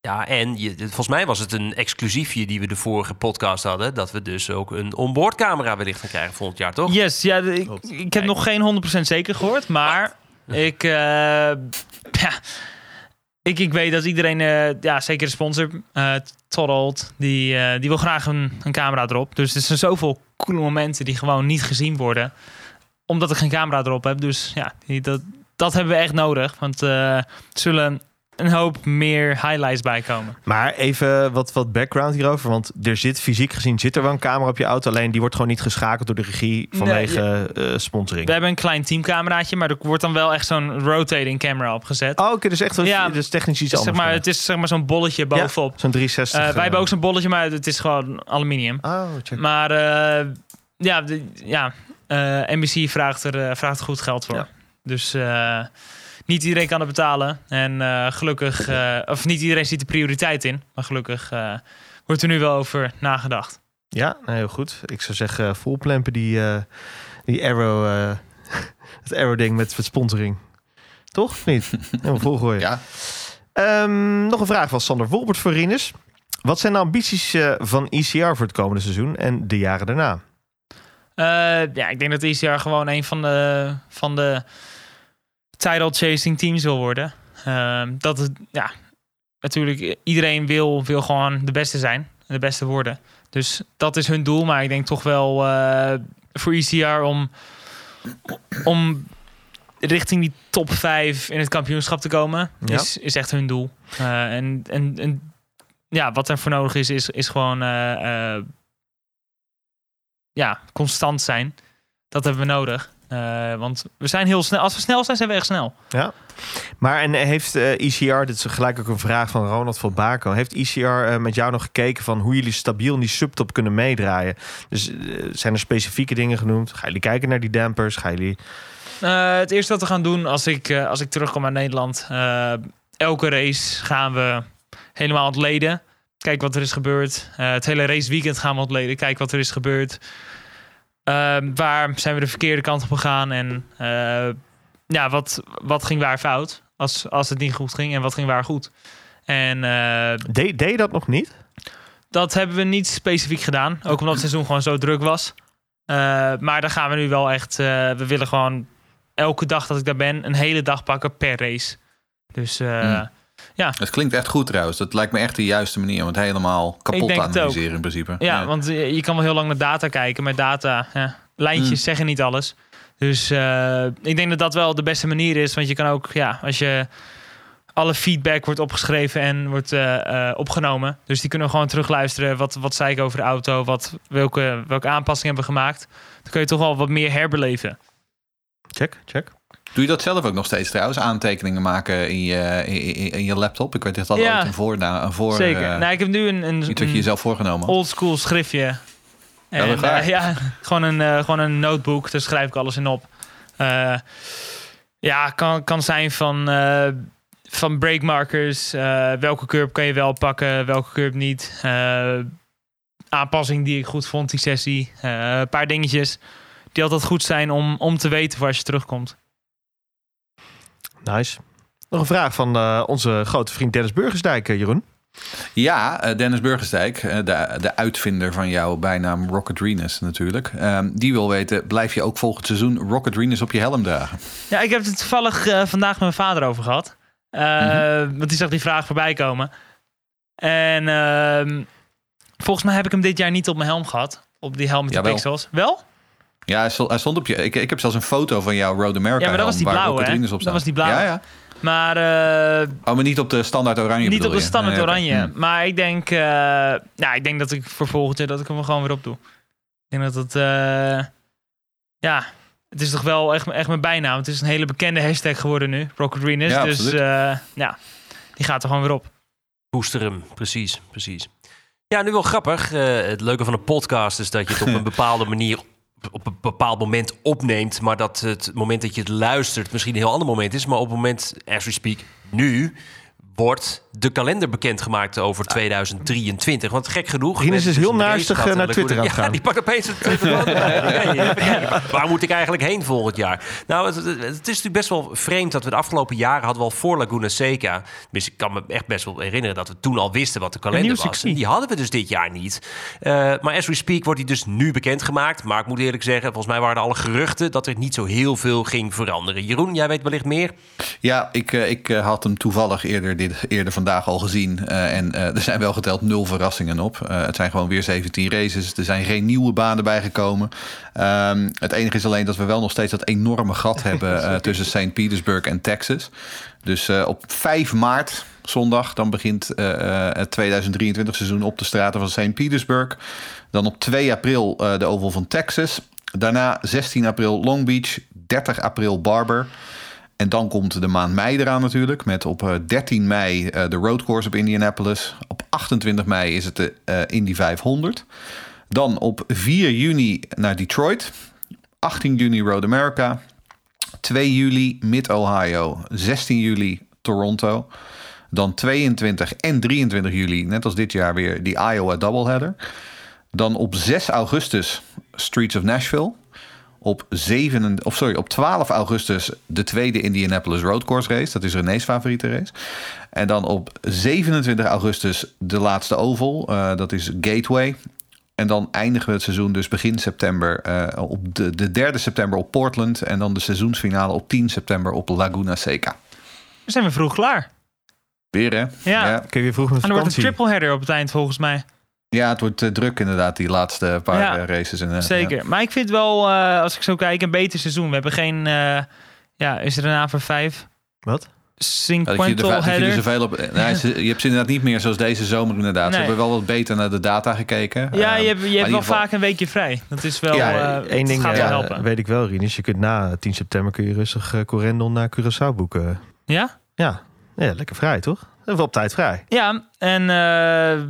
Ja, en je, volgens mij was het een exclusiefje die we de vorige podcast hadden... dat we dus ook een onboardcamera wellicht gaan krijgen volgend jaar, toch? Yes, ja, ik, ik heb nog geen 100% zeker gehoord, maar ik, eh, ja, ik, ik weet dat iedereen, eh, ja, zeker de sponsor, eh Todd Holt, die, eh, die wil graag een, een camera erop. Dus er zijn zoveel coole momenten die gewoon niet gezien worden, omdat ik geen camera erop heb. Dus ja, die- dat, dat hebben we echt nodig, want eh, er zullen een hoop meer highlights bij komen. maar even wat, wat background hierover. Want er zit fysiek gezien zit er wel een camera op je auto. Alleen die wordt gewoon niet geschakeld door de regie vanwege eh, sponsoring. We hebben een klein teamcameraatje, maar er wordt dan wel echt zo'n rotating camera opgezet. Oh, oké, dus echt wel, Ja, dus technisch iets Dus anders. zeg maar, het is zeg maar zo'n bolletje Ja, bovenop. Zo'n 360. Eh, wij eh, hebben ook zo'n bolletje, maar het is gewoon aluminium. Oh, check. Maar eh, ja, de, ja eh, NBC vraagt er, eh, vraagt er goed geld voor. Ja. Dus eh, niet iedereen kan het betalen. En eh, gelukkig, eh, of niet iedereen ziet de prioriteit in. Maar gelukkig eh, wordt er nu wel over nagedacht. Ja, nou, heel goed. Ik zou zeggen, volplempen die, eh, die arrow, eh, het arrow ding met, met sponsoring. Toch? Of niet? Helemaal volgooien. Ja, Ehm, nog een vraag van Sander Wolbert voor Rinus. Wat zijn de ambities eh, van ECR voor het komende seizoen en de jaren daarna? Eh, ja, ik denk dat ECR gewoon een van de, van de title chasing teams wil worden. Ehm, dat het, ja, natuurlijk, iedereen wil, wil gewoon de beste zijn. De beste worden. Dus dat is hun doel. Maar ik denk toch wel eh, voor ECR om, om richting die top 5 in het kampioenschap te komen. Ja. Is, is echt hun doel. Eh, en, en, en ja, wat er voor nodig is, is, is gewoon eh, ja, constant zijn. Dat hebben we nodig. Eh, want we zijn heel snel. Als we snel zijn, zijn we echt snel. Ja. Maar en heeft eh ECR, dit is gelijk ook een vraag van Ronald van Baco. Heeft ECR eh, met jou nog gekeken van hoe jullie stabiel in die subtop kunnen meedraaien? Dus zijn er specifieke dingen genoemd? Gaan jullie kijken naar die dampers? Gaan jullie... Het eerste wat we gaan doen als ik, als ik terugkom uit Nederland. elke race gaan we helemaal ontleden. Kijken wat er is gebeurd. Het hele raceweekend gaan we ontleden. Kijken wat er is gebeurd. Ehm, waar zijn we de verkeerde kant op gegaan? En eh, ja, wat, wat ging waar fout? Als, als het niet goed ging. En wat ging waar goed? En eh, Deed, deed je dat nog niet? dat hebben we niet specifiek gedaan. Ook omdat het seizoen gewoon zo druk was. Eh, maar daar gaan we nu wel echt... we willen gewoon elke dag dat ik daar ben... een hele dag pakken per race. Dus eh, Hmm. Het klinkt echt goed trouwens. Dat lijkt me echt de juiste manier om het helemaal kapot te analyseren in principe. ja, want eh, je kan wel heel lang naar data kijken. Maar data, ja, lijntjes Hmm. zeggen niet alles. Dus eh, ik denk dat dat wel de beste manier is. Want je kan ook, ja, als je... Alle feedback wordt opgeschreven en wordt eh, eh, opgenomen. Dus die kunnen we gewoon terugluisteren. Wat, wat zei ik over de auto? Wat, welke, welke aanpassingen hebben we gemaakt? Dan kun je toch wel wat meer herbeleven. Check, check. Doe je dat zelf ook nog steeds trouwens? Aantekeningen maken in je, in, je laptop? Ik weet dat dat Ja. ooit een voor, een voor Zeker. eh, nou, ik heb nu een, een, iets wat je jezelf voorgenomen had. oldschool schriftje. En, eh, ja, gewoon een, eh, gewoon een notebook. Daar schrijf ik alles in op. Ja, kan, kan zijn van, van breakmarkers. welke curb kan je wel pakken, welke curb niet. Aanpassing die ik goed vond, die sessie. Een paar dingetjes die altijd goed zijn om, om te weten voor als je terugkomt. Nice. Nog een vraag van eh, onze grote vriend Dennis Burgersdijk, eh, Jeroen. Ja, eh, Dennis Burgersdijk, eh, de, de uitvinder van jouw bijnaam Rocket Renus natuurlijk. Ehm, die wil weten, blijf je ook volgend seizoen Rocket Renus op je helm dragen? Ja, ik heb het toevallig eh, vandaag met mijn vader over gehad. Eh, Want die zag die vraag voorbij komen. En ehm, volgens mij heb ik hem dit jaar niet op mijn helm gehad. Op die helm met die Jawel. pixels. Wel? Ja, hij stond, hij stond op je. Ik, ik heb zelfs een foto van jouw Road America Ja, maar dat was die blauwe, hè? Op Dat was die blauwe. Ja, ja. Maar eh, Oh, maar niet op de standaard oranje niet op de je? standaard oranje. Hm. Maar ik denk, eh, ja, ik denk dat ik voor volgend jaar dat ik hem er gewoon weer op doe. Ik denk dat het, eh, ja, het is toch wel echt, echt mijn bijnaam. Het is een hele bekende hashtag geworden nu, Rocket Renus. Ja, dus absoluut. eh, ja, die gaat er gewoon weer op. Booster hem, precies, precies. Ja, nu wel grappig. Eh, het leuke van een podcast is dat je het op een bepaalde manier op een bepaald moment opneemt, maar dat het moment dat je het luistert misschien een heel ander moment is. Maar op het moment, as we speak, nu wordt de kalender bekendgemaakt over 2023. Want gek genoeg... Mensen is heel naastig, gehad eh, naar Twitter aan het Ja, gaan. die pakt opeens het kijken. Waar moet ik eigenlijk heen volgend jaar? Nou, het, het- het is natuurlijk best wel vreemd dat we de afgelopen jaren hadden we al voor Laguna Seca. Dus ik kan me echt best wel herinneren dat we toen al wisten wat de kalender was. En die hadden we dus dit jaar niet. Eh, maar as we speak wordt die dus nu bekendgemaakt. Maar ik moet eerlijk zeggen, volgens mij waren er alle geruchten dat er niet zo heel veel ging veranderen. Jeroen, jij weet wellicht meer. Ja, ik, eh, ik had hem toevallig eerder, dit, eerder vandaag al gezien. Eh, en eh, er zijn wel geteld nul verrassingen op. Eh, het zijn gewoon weer 17 races. Er zijn geen nieuwe banen bijgekomen. Ehm, het enige is alleen dat we wel nog steeds dat enorme gat hebben tussen St. Petersburg en Texas. Dus op 5 maart, zondag, dan begint het 2023 seizoen op de straten van St. Petersburg. Dan op 2 april de Oval van Texas. Daarna 16 april Long Beach, 30 april Barber. En dan komt de maand mei eraan natuurlijk. Met op eh, 13 mei eh, de roadcourse op Indianapolis. Op 28 mei is het de eh, Indy 500. Dan op 4 juni naar Detroit. 18 juni Road America. 2 juli Mid-Ohio. 16 juli Toronto. Dan 22 en 23 juli, net als dit jaar weer, die Iowa doubleheader. Dan op 6 augustus Streets of Nashville. Op, 7, of sorry, op 12 augustus de tweede Indianapolis Road Course race. Dat is René's favoriete race. En dan op 27 augustus de laatste oval. eh, dat is Gateway. En dan eindigen we het seizoen dus begin september eh, op de, de derde september op Portland. En dan de seizoensfinale op 10 september op Laguna Seca. Dan zijn we vroeg klaar. Weer hè? Ja. Kun je weer vroeg met En er wordt een triple header op het eind volgens mij. Ja, het wordt eh, druk inderdaad, die laatste paar Ja, eh, races. En, eh, Zeker. Maar ik vind wel, eh, als ik zo kijk, een beter seizoen. We hebben geen, eh, ja, is er een A voor vijf? Wat? Ja, dat je, er, er zoveel op. Ze- je hebt ze inderdaad niet meer zoals deze zomer inderdaad. Ze Nee. hebben wel wat beter naar de data gekeken. Ja, Ehm, je hebt, je hebt wel geval- vaak een weekje vrij. Dat is wel, Ja, eh, één ding gaat eh, helpen. weet ik wel, Rinus. Je kunt na 10 september kun je rustig eh Corendon naar Curaçao boeken. Ja? Ja. ja, lekker vrij toch? Even op tijd vrij. Ja, en eh,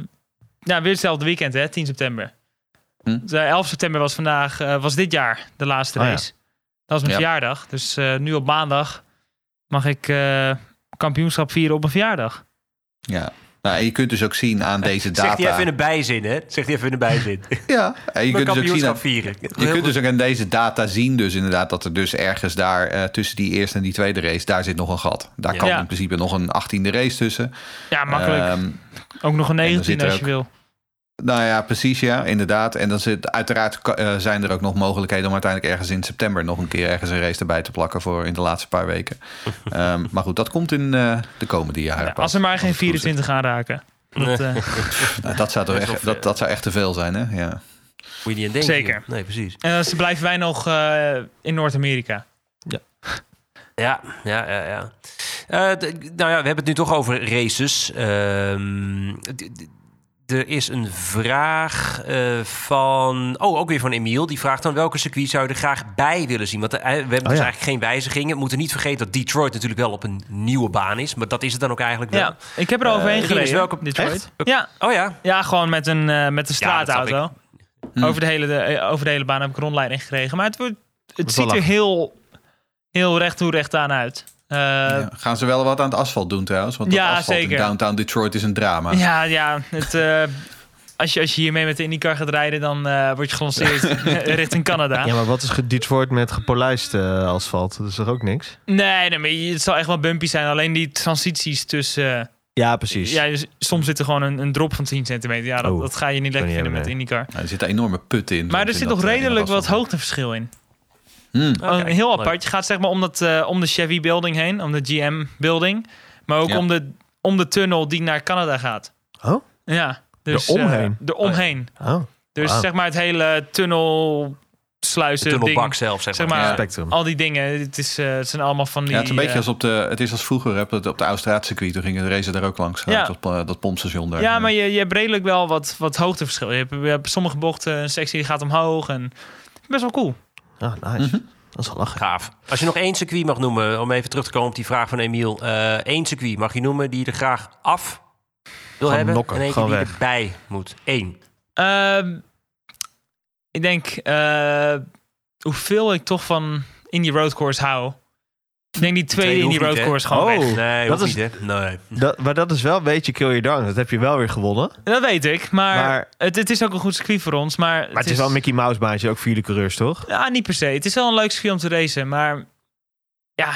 ja, weer hetzelfde weekend, hè, 10 september. Hm. De 11 september was vandaag, eh, was dit jaar de laatste Oh ja. race. Dat was mijn Ja. verjaardag. Dus eh, nu op maandag mag ik eh, kampioenschap vieren op mijn verjaardag. Ja. Nou, en je kunt dus ook zien aan deze Zegt hij data. even in een bijzin, hè? Zegt hij even in een bijzin. Ja, en je kunt dus ook zien aan, vieren. je kunt dus ook aan deze data zien, dus inderdaad, dat er dus ergens daar eh, tussen die eerste en die tweede race, daar zit nog een gat. Daar Ja. kan Ja. in principe nog een achttiende race tussen. Ja, makkelijk. Ehm, Ook nog een dan 19 zit er als je ook- wil. Nou ja, precies ja, inderdaad. En dan zit uiteraard eh, zijn er ook nog mogelijkheden om uiteindelijk ergens in september nog een keer ergens een race erbij te plakken voor in de laatste paar weken. Ehm, maar goed, dat komt in eh, de komende jaren. Ja, pas. als er maar geen het goed zit. 24 aanraken. Dat, eh, Nou, dat, zou toch echt, dat, dat zou echt te veel zijn, hè? Ja. Moet je niet aan denken. Zeker. Nee, precies. en dan blijven wij nog eh, in Noord-Amerika. Ja, ja, ja, ja. Eh, d- nou ja, we hebben het nu toch over races. Ehm, er is een vraag eh, van... Oh, ook weer van Emiel. Die vraagt dan welke circuit zou je er graag bij willen zien? Want eh, we hebben dus ja. eigenlijk geen wijzigingen. We moeten niet vergeten dat Detroit natuurlijk wel op een nieuwe baan is. Maar dat is het dan ook eigenlijk wel. Ja, ik heb er overheen Rinus, gereden. welke- Detroit. Echt? Ja, Oh ja, ja, gewoon met een, eh, met een Ja, straatauto. Hm. Over, de hele, de, eh, over de hele baan heb ik een rondleiding gekregen. Maar het, wordt, het ziet er heel, heel recht toe recht aan uit. Eh, ja. Ja. Gaan ze wel wat aan het asfalt doen trouwens? Want Ja, dat asfalt zeker. in downtown Detroit is een drama. ja, het, eh, als, je, als je hiermee met de IndyCar gaat rijden, dan eh, word je gelanceerd richting Canada. Ja, maar wat is Detroit met gepolijst asfalt? Dat is toch ook niks? Nee, nee, maar het zal echt wel bumpy zijn. Alleen die transities tussen... Ja, precies. ja, dus soms zit er gewoon een, een drop van 10 centimeter. Ja, dat, Oh, dat ga je niet lekker vinden met IndyCar. Nou, er zitten enorme putten in. Maar er zit nog redelijk wat hoogteverschil in. Hmm. Een heel leuk. apart. Je gaat zeg maar om, dat, eh, om de Chevy building heen, om de GM building. Maar ook Ja. om, de, om de tunnel die naar Canada gaat. Oh? Ja. Dus, omheen? eh, er omheen. Oh, Dus zeg maar het hele tunnel De sluizen tunnelbak ding. zelf, zeg Zeg maar. maar, Ja. spectrum. Al die dingen. Het, is, eh, het zijn allemaal van die... Ja, het is een beetje als op de. Het is als vroeger hè, op de Austraatcircuit. Toen gingen de racen daar ook langs. Ja. Dat, dat pompstation daar. Ja, maar je, je hebt redelijk wel wat, wat hoogteverschil. Je hebt, je hebt sommige bochten, een sectie die gaat omhoog. En best wel cool. Ah, nice. Mhm. Dat is wel lachen. Gaaf. Als je nog één circuit mag noemen, om even terug te komen op die vraag van Emiel. eh één circuit mag je noemen die je er graag af wil hebben. nokken, en eentje gewoon die weg. erbij moet. Eén. Ehm, ik denk eh, hoeveel ik toch van Indie Road Course hou. Ik denk die tweede Tweede Indie hoeft Road niet? Course gewoon Oh. weg. Nee, dat is- niet, hè? Nee. Dat, maar dat is wel een beetje kill your darling. Dat heb je wel weer gewonnen. Dat weet ik, maar, Maar- het, het is ook een goed circuit voor ons. Maar, Maar het is wel een Mickey Mouse baantje, ook voor jullie coureurs, toch? Ja, niet per se. Het is wel een leuk circuit om te racen, maar ja,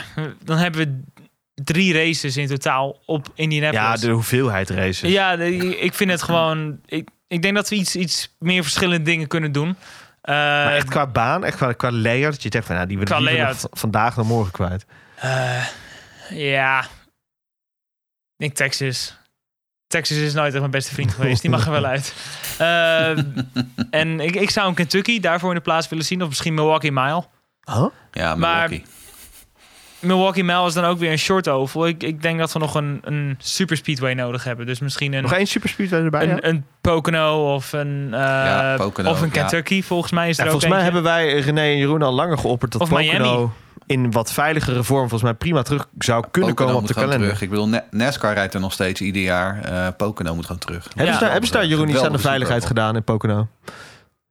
dan hebben we drie races in totaal op Ja, Indianapolis. de hoeveelheid races. Ja, de- ik vind het gewoon... Ik, ik denk dat we iets, iets meer verschillende dingen kunnen doen. Eh, Maar echt qua baan, echt qua, qua layout, dat je zegt van, nou, die willen v- vandaag dan morgen kwijt. Eh, ja, ik denk Texas. Texas is nooit echt mijn beste vriend geweest. Die mag er wel uit. Eh, en ik, ik zou een Kentucky daarvoor in de plaats willen zien. Of misschien Milwaukee Mile. Oh? Ja, maar- Milwaukee. Mile is dan ook weer een short oval. Ik, ik denk dat we nog een, een super speedway nodig hebben. Dus misschien een, Nog één superspeedway erbij? ja? een, een Pocono of een, eh, Ja, Pocono, of een ja. Kentucky. Volgens mij is Ja, er volgens ook mij hebben wij René en Jeroen al langer geopperd dat Of Pocono Miami. in wat veiligere vorm volgens mij prima terug zou kunnen Pocono komen op de kalender. terug. Ik bedoel, Na- NASCAR rijdt er nog steeds ieder jaar. Eh Pocono moet gewoon terug. Hebben, Ja. ze daar, hebben ze daar Jeroen iets aan de veiligheid Super gedaan in Pocono?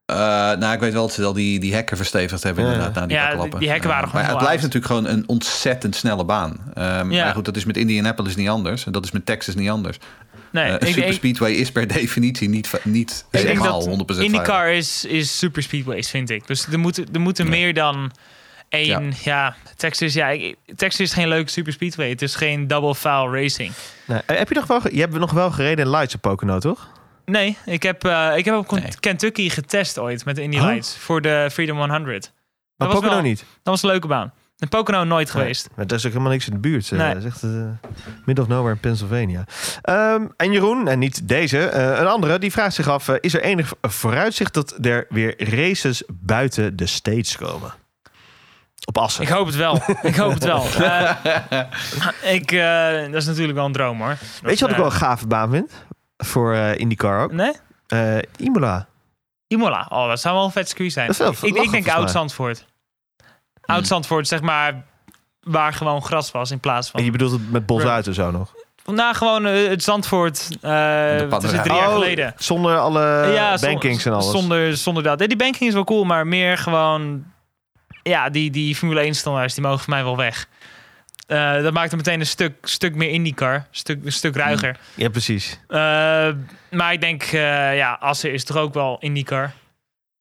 Eh, nou, ik weet wel dat ze wel die, die hekken verstevigd hebben Ja. inderdaad. Na die Ja, klappen. die hekken waren Eh, gewoon Maar het blijft natuurlijk gewoon een ontzettend snelle baan. Ehm, Ja. Maar goed, dat is met Indianapolis niet anders. En dat is met Texas niet anders. Nee, ik, een superspeedway is per definitie niet, niet ik denk helemaal dat 100% veilig. IndyCar is, is super speedways, vind ik. Dus er moeten, er moeten Ja. meer dan één... Ja, Ja. Texas, ja, Texas is geen leuke super speedway. Het is geen double foul racing. Nee. Heb je nog wel, je hebt nog wel gereden in lights op Pocono, toch? Nee, ik heb, eh, ik heb op Nee. Kentucky getest ooit met de Indy Oh. Lights voor de Freedom 100. Maar was Pocono wel- niet. Dat was een leuke baan. En Pocono nooit geweest. Maar daar is ook helemaal niks in de buurt. eh. Nee. Dat is echt eh, of nowhere in Pennsylvania. Ehm, en Jeroen, en niet deze, een andere, die vraagt zich af... is er enig vooruitzicht dat er weer races buiten de States komen? Op Assen. Ik hoop het wel. ik hoop het wel. Ik, dat is natuurlijk wel een droom hoor. Weet je wat ik wel een gave baan vind? Voor eh IndyCar ook? Nee? Eh, Imola. Imola. Oh, dat zou wel een vet circuit zijn. Dat is wel ik, ik denk volgens mij. Oud-Zandvoort. Oud-Zandvoort, zeg maar, waar gewoon gras was in plaats En van... je bedoelt het met bos uit en zo nog? Nou, gewoon eh, het Zandvoort. eh wat is drie jaar Oh, geleden. Zonder alle ja, zon- bankings en alles. Zonder, zonder dat. Die banking is wel cool, maar meer gewoon... Ja, die, die Formule 1 standaards, die mogen voor mij wel weg. Eh, dat maakt het meteen een stuk, stuk meer IndyCar. Een stuk, een stuk ruiger. Ja, precies. Eh, maar ik denk, eh, ja, Assen is toch ook wel IndyCar.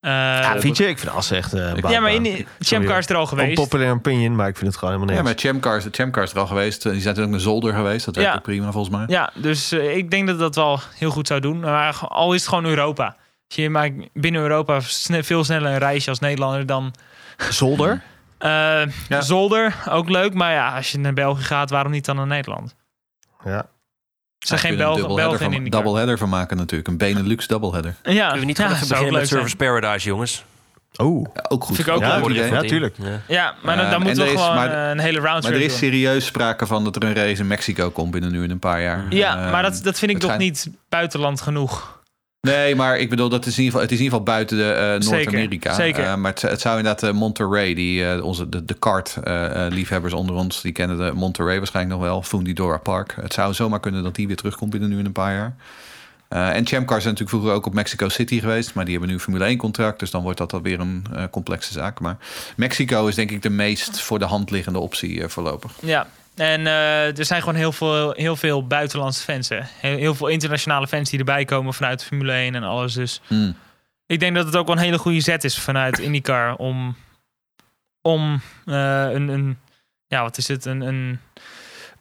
Eh, Ja, vind je? Ik vind Assen echt eh, een ja, maar Champcar is er al geweest. Unpopular opinion, maar ik vind het gewoon helemaal Ja, niks. met Chamcars, de Chamcars er al geweest. Die zijn natuurlijk naar Zolder geweest. Dat werkt Ja. ook prima volgens mij. Ja, dus ik denk dat dat wel heel goed zou doen. Maar al is het gewoon Europa. Als je maakt binnen Europa sne- veel sneller een reisje als Nederlander dan Zolder? Eh, Ja. Zolder. Ook leuk, maar ja, als je naar België gaat, waarom niet dan naar Nederland? Ja. Er zijn geen Belgen in van, IndyCar. doubleheader van maken natuurlijk. Een Benelux doubleheader. Ja, Kunnen we niet ja, gewoon even beginnen met Service Paradise, jongens? Oh. Ja, ook goed. Vind ik ook Ja, een goed ja, ja, tuurlijk. Ja. Ja, maar dan, dan Ehm, moeten en we gewoon maar- eh, een hele Maar roundtrip er is doen. serieus sprake van dat er een race in Mexico komt binnen nu in een paar jaar. Ja, Ehm, maar dat, dat vind ik toch niet buitenland genoeg. Nee, maar ik bedoel, dat is in ieder geval, het is in ieder geval buiten de, eh, Zeker, Noord-Amerika. zeker. Eh, maar het, het zou inderdaad eh, Monterey, die, onze, de, de kart-liefhebbers onder ons, die kennen de Monterey waarschijnlijk nog wel. Fundidora Park. Het zou zomaar kunnen dat die weer terugkomt binnen nu in een paar jaar. En Champ Cars zijn natuurlijk vroeger ook op Mexico City geweest. Maar die hebben nu een Formule 1 contract. Dus dan wordt dat alweer een complexe zaak. Maar Mexico is denk ik de meest voor de hand liggende optie voorlopig. Ja, en eh, er zijn gewoon heel veel, heel veel buitenlandse fans. Hè. Heel, heel veel internationale fans die erbij komen vanuit de Formule 1 en alles. Dus Hmm. ik denk dat het ook wel een hele goede zet is vanuit IndyCar om, om eh, een, een, ja, wat is het, een, een,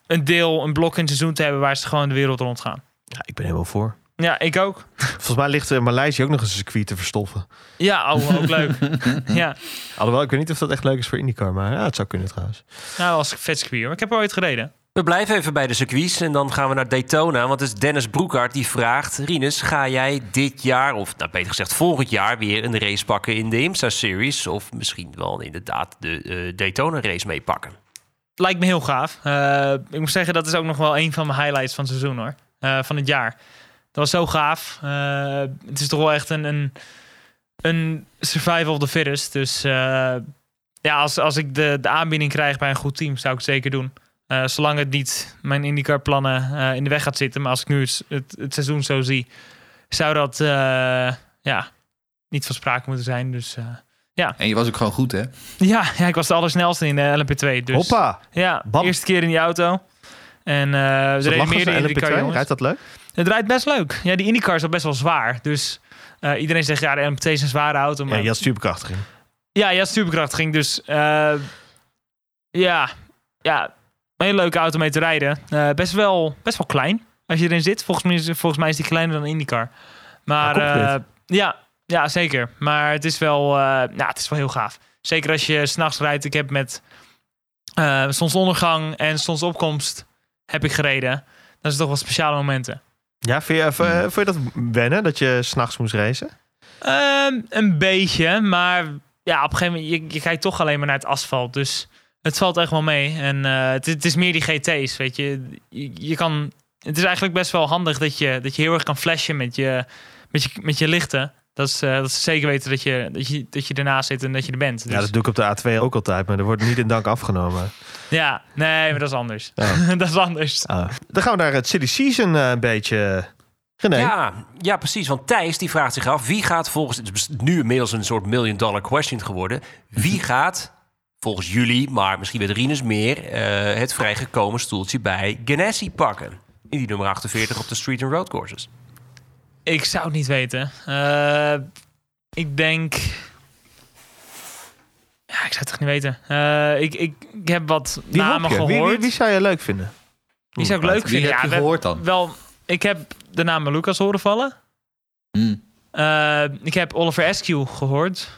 een deel, een blok in het seizoen te hebben waar ze gewoon de wereld rond gaan. Ja, ik ben helemaal voor. Ja, ik ook. Volgens mij ligt uh, Maleisië ook nog eens een circuit te verstoffen. Ja, oh, ook leuk. ja, Alhoewel, ik weet niet of dat echt leuk is voor IndyCar, maar ja, het zou kunnen trouwens. nou als vet circuit hoor. Ik heb er ooit gereden. We blijven even bij de circuits en dan gaan we naar Daytona. Want het is Dennis Broekhart die vraagt... Rinus, ga jij dit jaar, of nou, beter gezegd volgend jaar... weer een race pakken in de IMSA Series? Of misschien wel inderdaad de eh, Daytona race meepakken? Lijkt me heel gaaf. Eh, ik moet zeggen, dat is ook nog wel een van mijn highlights van het seizoen hoor. Eh, van het jaar. Dat was zo gaaf. Eh, het is toch wel echt een, een, een survival of the fittest. Dus eh, ja, als, als ik de, de aanbieding krijg bij een goed team, zou ik het zeker doen. Eh, zolang het niet mijn IndyCar plannen in de weg gaat zitten. Maar als ik nu het, het, het seizoen zo zie, zou dat ja, niet van sprake moeten zijn. Dus eh, En je was ook gewoon goed, hè? ja, ja, ik was de allersnelste in de LMP2. Dus, Hoppa! Ja, Bam. eerste keer in die auto. En er dat reden meer van de LMP2? IndyCar jongens. Rijdt dat leuk? Het rijdt best leuk. Ja, die IndyCar is al best wel zwaar. Dus eh, iedereen zegt, ja, de LMP2 is een zware auto. Maar Ja, je had superkrachtiging. ja, ja, superkracht ging. Dus eh, ja, ja, een hele leuke auto mee te rijden. Eh, best, wel, best wel klein als je erin zit. Volgens mij is, volgens mij is die kleiner dan een IndyCar. Maar Ja, ja, ja, zeker. Maar het is wel, nou, het is wel heel gaaf. Zeker als je s'nachts rijdt. Ik heb met zonsondergang en zonsopkomst heb ik gereden. Dat is toch wel speciale momenten. Ja, je, eh, vond je dat wennen, dat je s'nachts moest racen? Ehm, een beetje, maar ja, op een gegeven moment, je, je kijkt toch alleen maar naar het asfalt. Dus het valt echt wel mee. En eh, het, het is meer die GT's, weet je. je. Je kan, het is eigenlijk best wel handig dat je, dat je heel erg kan flashen met je, met je, met je lichten. Dat is, eh, dat is zeker weten dat je, dat, je, dat je ernaast zit en dat je er bent. Dus, Ja, dat doe ik op de A2 ook altijd, maar er wordt niet in dank afgenomen. ja, nee, maar dat is anders. Oh. dat is anders. Ah. Dan gaan we naar het silly season eh, een beetje. René, Ja, ja, precies. Want Thijs die vraagt zich af... wie gaat volgens... Het is nu inmiddels een soort million dollar question geworden. Wie gaat volgens jullie, maar misschien weet Rinus meer... eh, het vrijgekomen stoeltje bij Ganassi pakken? In die nummer 48 op de street and road courses. Ik zou het niet weten. Eh, ik denk. Ja, ik zou het echt niet weten. Eh, ik, ik, ik heb wat die namen gehoord. Wie, wie, wie zou je leuk vinden? Die zou ik leuk Wie vinden. heb Ja, je we- gehoord dan? Wel, ik heb de naam Lucas horen vallen. Hmm. Eh, ik heb Oliver Askew gehoord.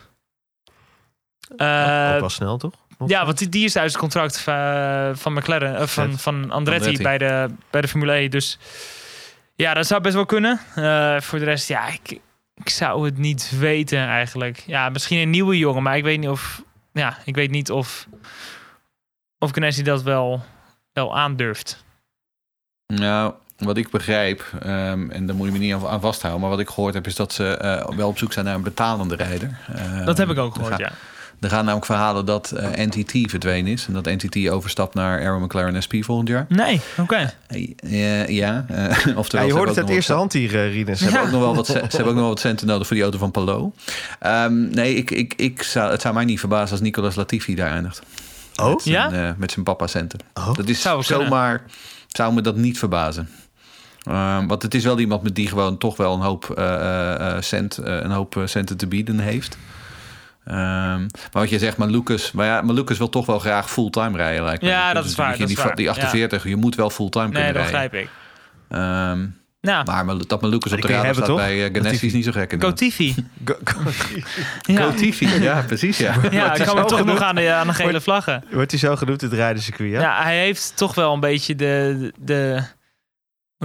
Eh, Ook wel snel, toch? ja, want die, die is uit het contract va- van McLaren, van, van Andretti, Andretti. Bij, de, bij de Formule E. Dus ja, dat zou best wel kunnen. Eh, voor de rest, ja, ik, ik zou het niet weten eigenlijk. Ja, misschien een nieuwe jongen, maar ik weet niet of, ja, ik weet niet of, of Ganassi dat wel, wel aandurft. Nou, wat ik begrijp, ehm, en daar moet je me niet aan, vasthouden, maar wat ik gehoord heb is dat ze eh, wel op zoek zijn naar een betalende rijder. Ehm, Dat heb ik ook gehoord, ja. Er gaan namelijk verhalen dat eh, NTT verdwenen is en dat NTT overstapt naar Aero McLaren SP volgend jaar. Nee, oké. Eh, ja, eh, oftewel. Ja, je hoort het uit eerste hand hier, Rinus. Ze hebben, ook nog wel wat, ze, hebben ook nog wel wat centen nodig voor die auto van Palo. Ehm, nee, ik, ik, ik zou, het zou mij niet verbazen als Nicolas Latifi daar eindigt. Oh? Met zijn, Ja? eh, met zijn papa centen. Oh. Dat is Zou kunnen. zomaar, zou me dat niet verbazen. Ehm, want het is wel iemand met die gewoon toch wel een hoop, eh, eh, eh, cent, eh, een hoop centen te bieden heeft. Ehm, maar wat je zegt, maar Lucas, maar ja, maar Lucas wil toch wel graag fulltime rijden. Lijkt me. Ja, dat is waar, dat Die, is die waar. 48, je moet wel fulltime Nee, kunnen dat rijden. begrijp ik. Ehm, Nou, maar dat Malucas op die de radar staat toch? bij uh, Ganassi Latifi. is niet zo gek. Go- go- Ja, Go-Tifi, ja, precies, ja. ja ik zo toch nog aan de, aan de gele vlaggen. Wordt hij zo genoemd, het rijdencircuit, ja? Ja, hij heeft toch wel een beetje de, de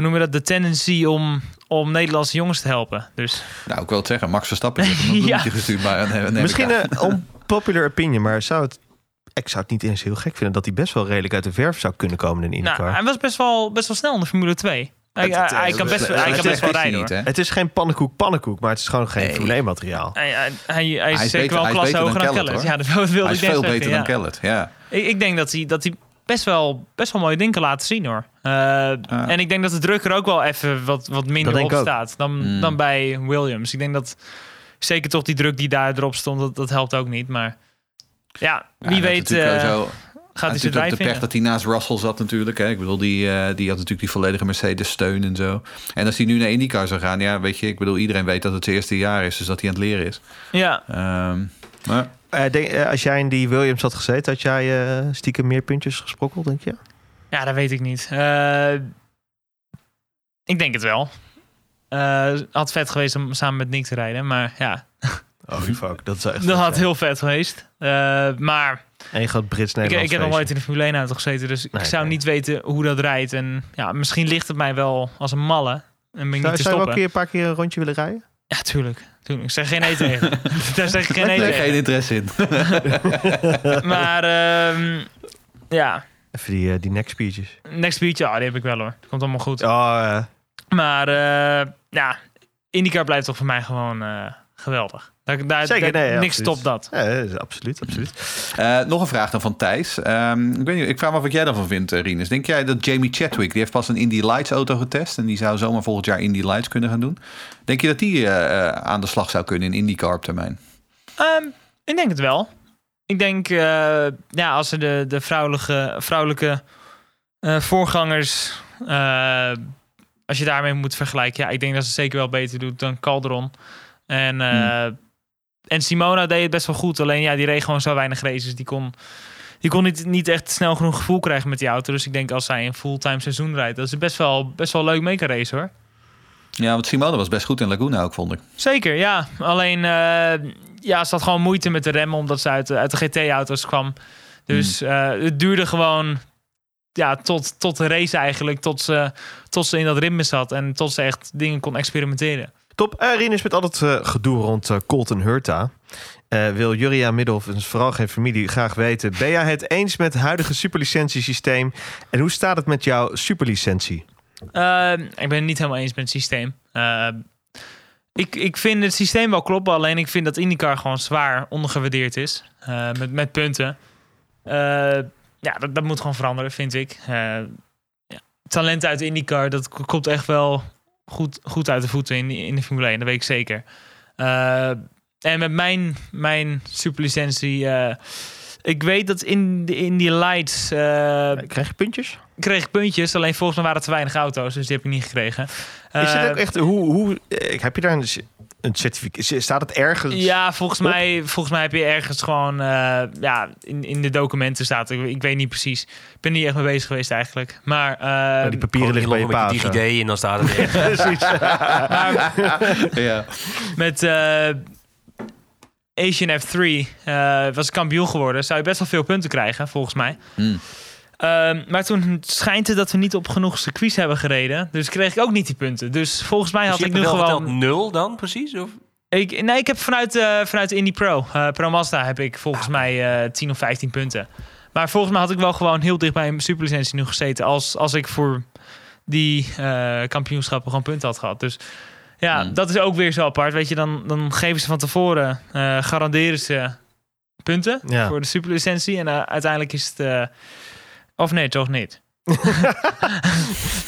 hoe noemen we dat, de tendency om, om Nederlandse jongens te helpen. Dus Nou, ik wil het zeggen, Max Verstappen heeft een Ja. gestuurd. Maar, nee, nee, Misschien een unpopular opinion, maar zou het, ik zou het niet eens heel gek vinden dat hij best wel redelijk uit de verf zou kunnen komen in nou, IndyCar. hij was best wel, best wel snel in de Formule 2. Hij, Het- het, hij, hij eh, kan best, het- hij kan best wel rijden niet, hoor. hè? Het is geen pannenkoek pannenkoek, maar het is gewoon geen Nee. Formule 1 materiaal. Hij, hij, hij, hij is zeker beter- wel een hoger dan hoor. Ja, dat wilde Hij is veel zeggen, beter ja. dan Kellett, ja. Ik, ik denk dat hij, dat hij best, wel, best wel mooie dingen laten zien hoor. Eh, En ik denk dat de druk er ook wel even wat, wat minder op staat dan, Mm. dan bij Williams. Ik denk dat zeker toch die druk die daar erop stond, dat, dat helpt ook niet. Maar ja, wie Ja, weet eh, gaat hij natuurlijk ook drijf de pech vinden. dat hij naast Russell zat natuurlijk. Hè. Ik bedoel, die, eh, die had natuurlijk die volledige Mercedes steun en zo. En als hij nu naar IndyCar zou gaan, ja, weet je, ik bedoel, iedereen weet dat het zijn eerste jaar is, dus dat hij aan het leren is. Ja, Ehm, maar Eh, denk- eh, als jij in die Williams had gezeten, had jij eh, stiekem meer puntjes gesprokkeld, denk je? ja, dat weet ik niet. Eh, ik denk het wel. Eh, had vet geweest om samen met Nick te rijden, maar ja, Oh, fuck. Dat is echt dat had heel vet geweest. Eh, maar Eén groot ik, Brits-Nederlands ik heb nog nooit in de Formule 1 auto gezeten, dus ik zou nee. niet weten hoe dat rijdt. En ja, misschien ligt het mij wel als een malle. En ben ik Zou, niet te zou je wel stoppen. een, keer, een paar keer een rondje willen rijden? Ja, tuurlijk. tuurlijk. Ik zeg geen nee tegen. Daar zeg ik geen nee nee, geen tegen. interesse in. Maar ehm, ja, Even die, eh, die neckspeeches. next beat, ja, die heb ik wel hoor. Komt allemaal goed. Oh, Maar eh, ja, IndyCar blijft toch voor mij gewoon eh, geweldig. Daar, daar, Zeker, nee, niks stopt dat. ja, absoluut, absoluut. Eh, nog een vraag dan van Thijs. Ehm, ik, weet niet, ik vraag me af wat jij daarvan vindt, eh, Rinus. Denk jij dat Jamie Chadwick, die heeft pas een Indy Lights auto getest... en die zou zomaar volgend jaar Indy Lights kunnen gaan doen. Denk je dat die eh, eh, aan de slag zou kunnen in IndyCar op termijn? Ehm, ik denk het wel. Ik denk, eh, ja, als ze de, de vrouwelijke, vrouwelijke eh, voorgangers, eh, als je daarmee moet vergelijken, ja, ik denk dat ze het zeker wel beter doet dan Calderon. En, eh, en Simona deed het best wel goed, alleen ja, die reed gewoon zo weinig races. Die kon, die kon niet, niet echt snel genoeg gevoel krijgen met die auto. Dus ik denk als zij een fulltime seizoen rijdt, dat ze best wel, best wel leuk mee kan racen hoor. Ja, want Simone was best goed in Laguna ook, vond ik. Zeker, ja. Alleen, eh, ja, ze had gewoon moeite met de remmen omdat ze uit, de- uit de GT-auto's kwam. Dus eh, het duurde gewoon ja, tot, tot de race eigenlijk, tot ze, tot ze in dat ritme zat en tot ze echt dingen kon experimenteren. Top. Eh Rinus, met al het eh, gedoe rond eh, Colton Hurta... wil Jurria Middelhoff, en vooral geen familie, graag weten... ben jij het eens met het huidige superlicentiesysteem? En hoe staat het met jouw superlicentie? Eh, ik ben het niet helemaal eens met het systeem. Eh, ik, ik vind het systeem wel kloppen, alleen ik vind dat IndyCar gewoon zwaar ondergewaardeerd is. met, met punten. Ja, dat, dat moet gewoon veranderen, vind ik. Ja, talent uit IndyCar, dat komt echt wel goed, goed uit de voeten in, in de Formule 1, dat weet ik zeker. Eh, en met mijn, mijn superlicentie... eh, ik weet dat in, in die lights... eh, Krijg je puntjes? kreeg ik puntjes, alleen volgens mij waren het te weinig auto's, dus die heb ik niet gekregen. Is het ook echt, hoe, hoe, heb je daar een, een certificaat? Staat het ergens? Ja, volgens mij, volgens mij heb je ergens gewoon... eh, ja, in, in de documenten staat... Ik, ik weet niet precies. Ik ben niet echt mee bezig geweest eigenlijk. Maar... eh, Oh, die papieren liggen bij je met. DigiD en dan staat het er. Precies. ja. met eh, Asian F3 eh, was ik kampioen geworden. Zou je best wel veel punten krijgen, volgens mij. Hmm. Ehm, maar toen schijnt het dat we niet op genoeg circuits hebben gereden. Dus kreeg ik ook niet die punten. Dus volgens mij Dus had je ik nu gewoon... nul dan precies? Of? Ik, nee, ik heb vanuit, eh vanuit de Indy Pro, eh, Pro Mazda, heb ik volgens mij eh 10 of 15 punten. Maar volgens mij had ik wel gewoon heel dicht bij een superlicentie nu gezeten. Als, als ik voor die eh, kampioenschappen gewoon punten had gehad. Dus ja, Hmm. dat is ook weer zo apart. Weet je, dan, dan geven ze van tevoren, eh, garanderen ze punten Ja. voor de superlicentie. En uiteindelijk is het, eh, of nee, toch niet.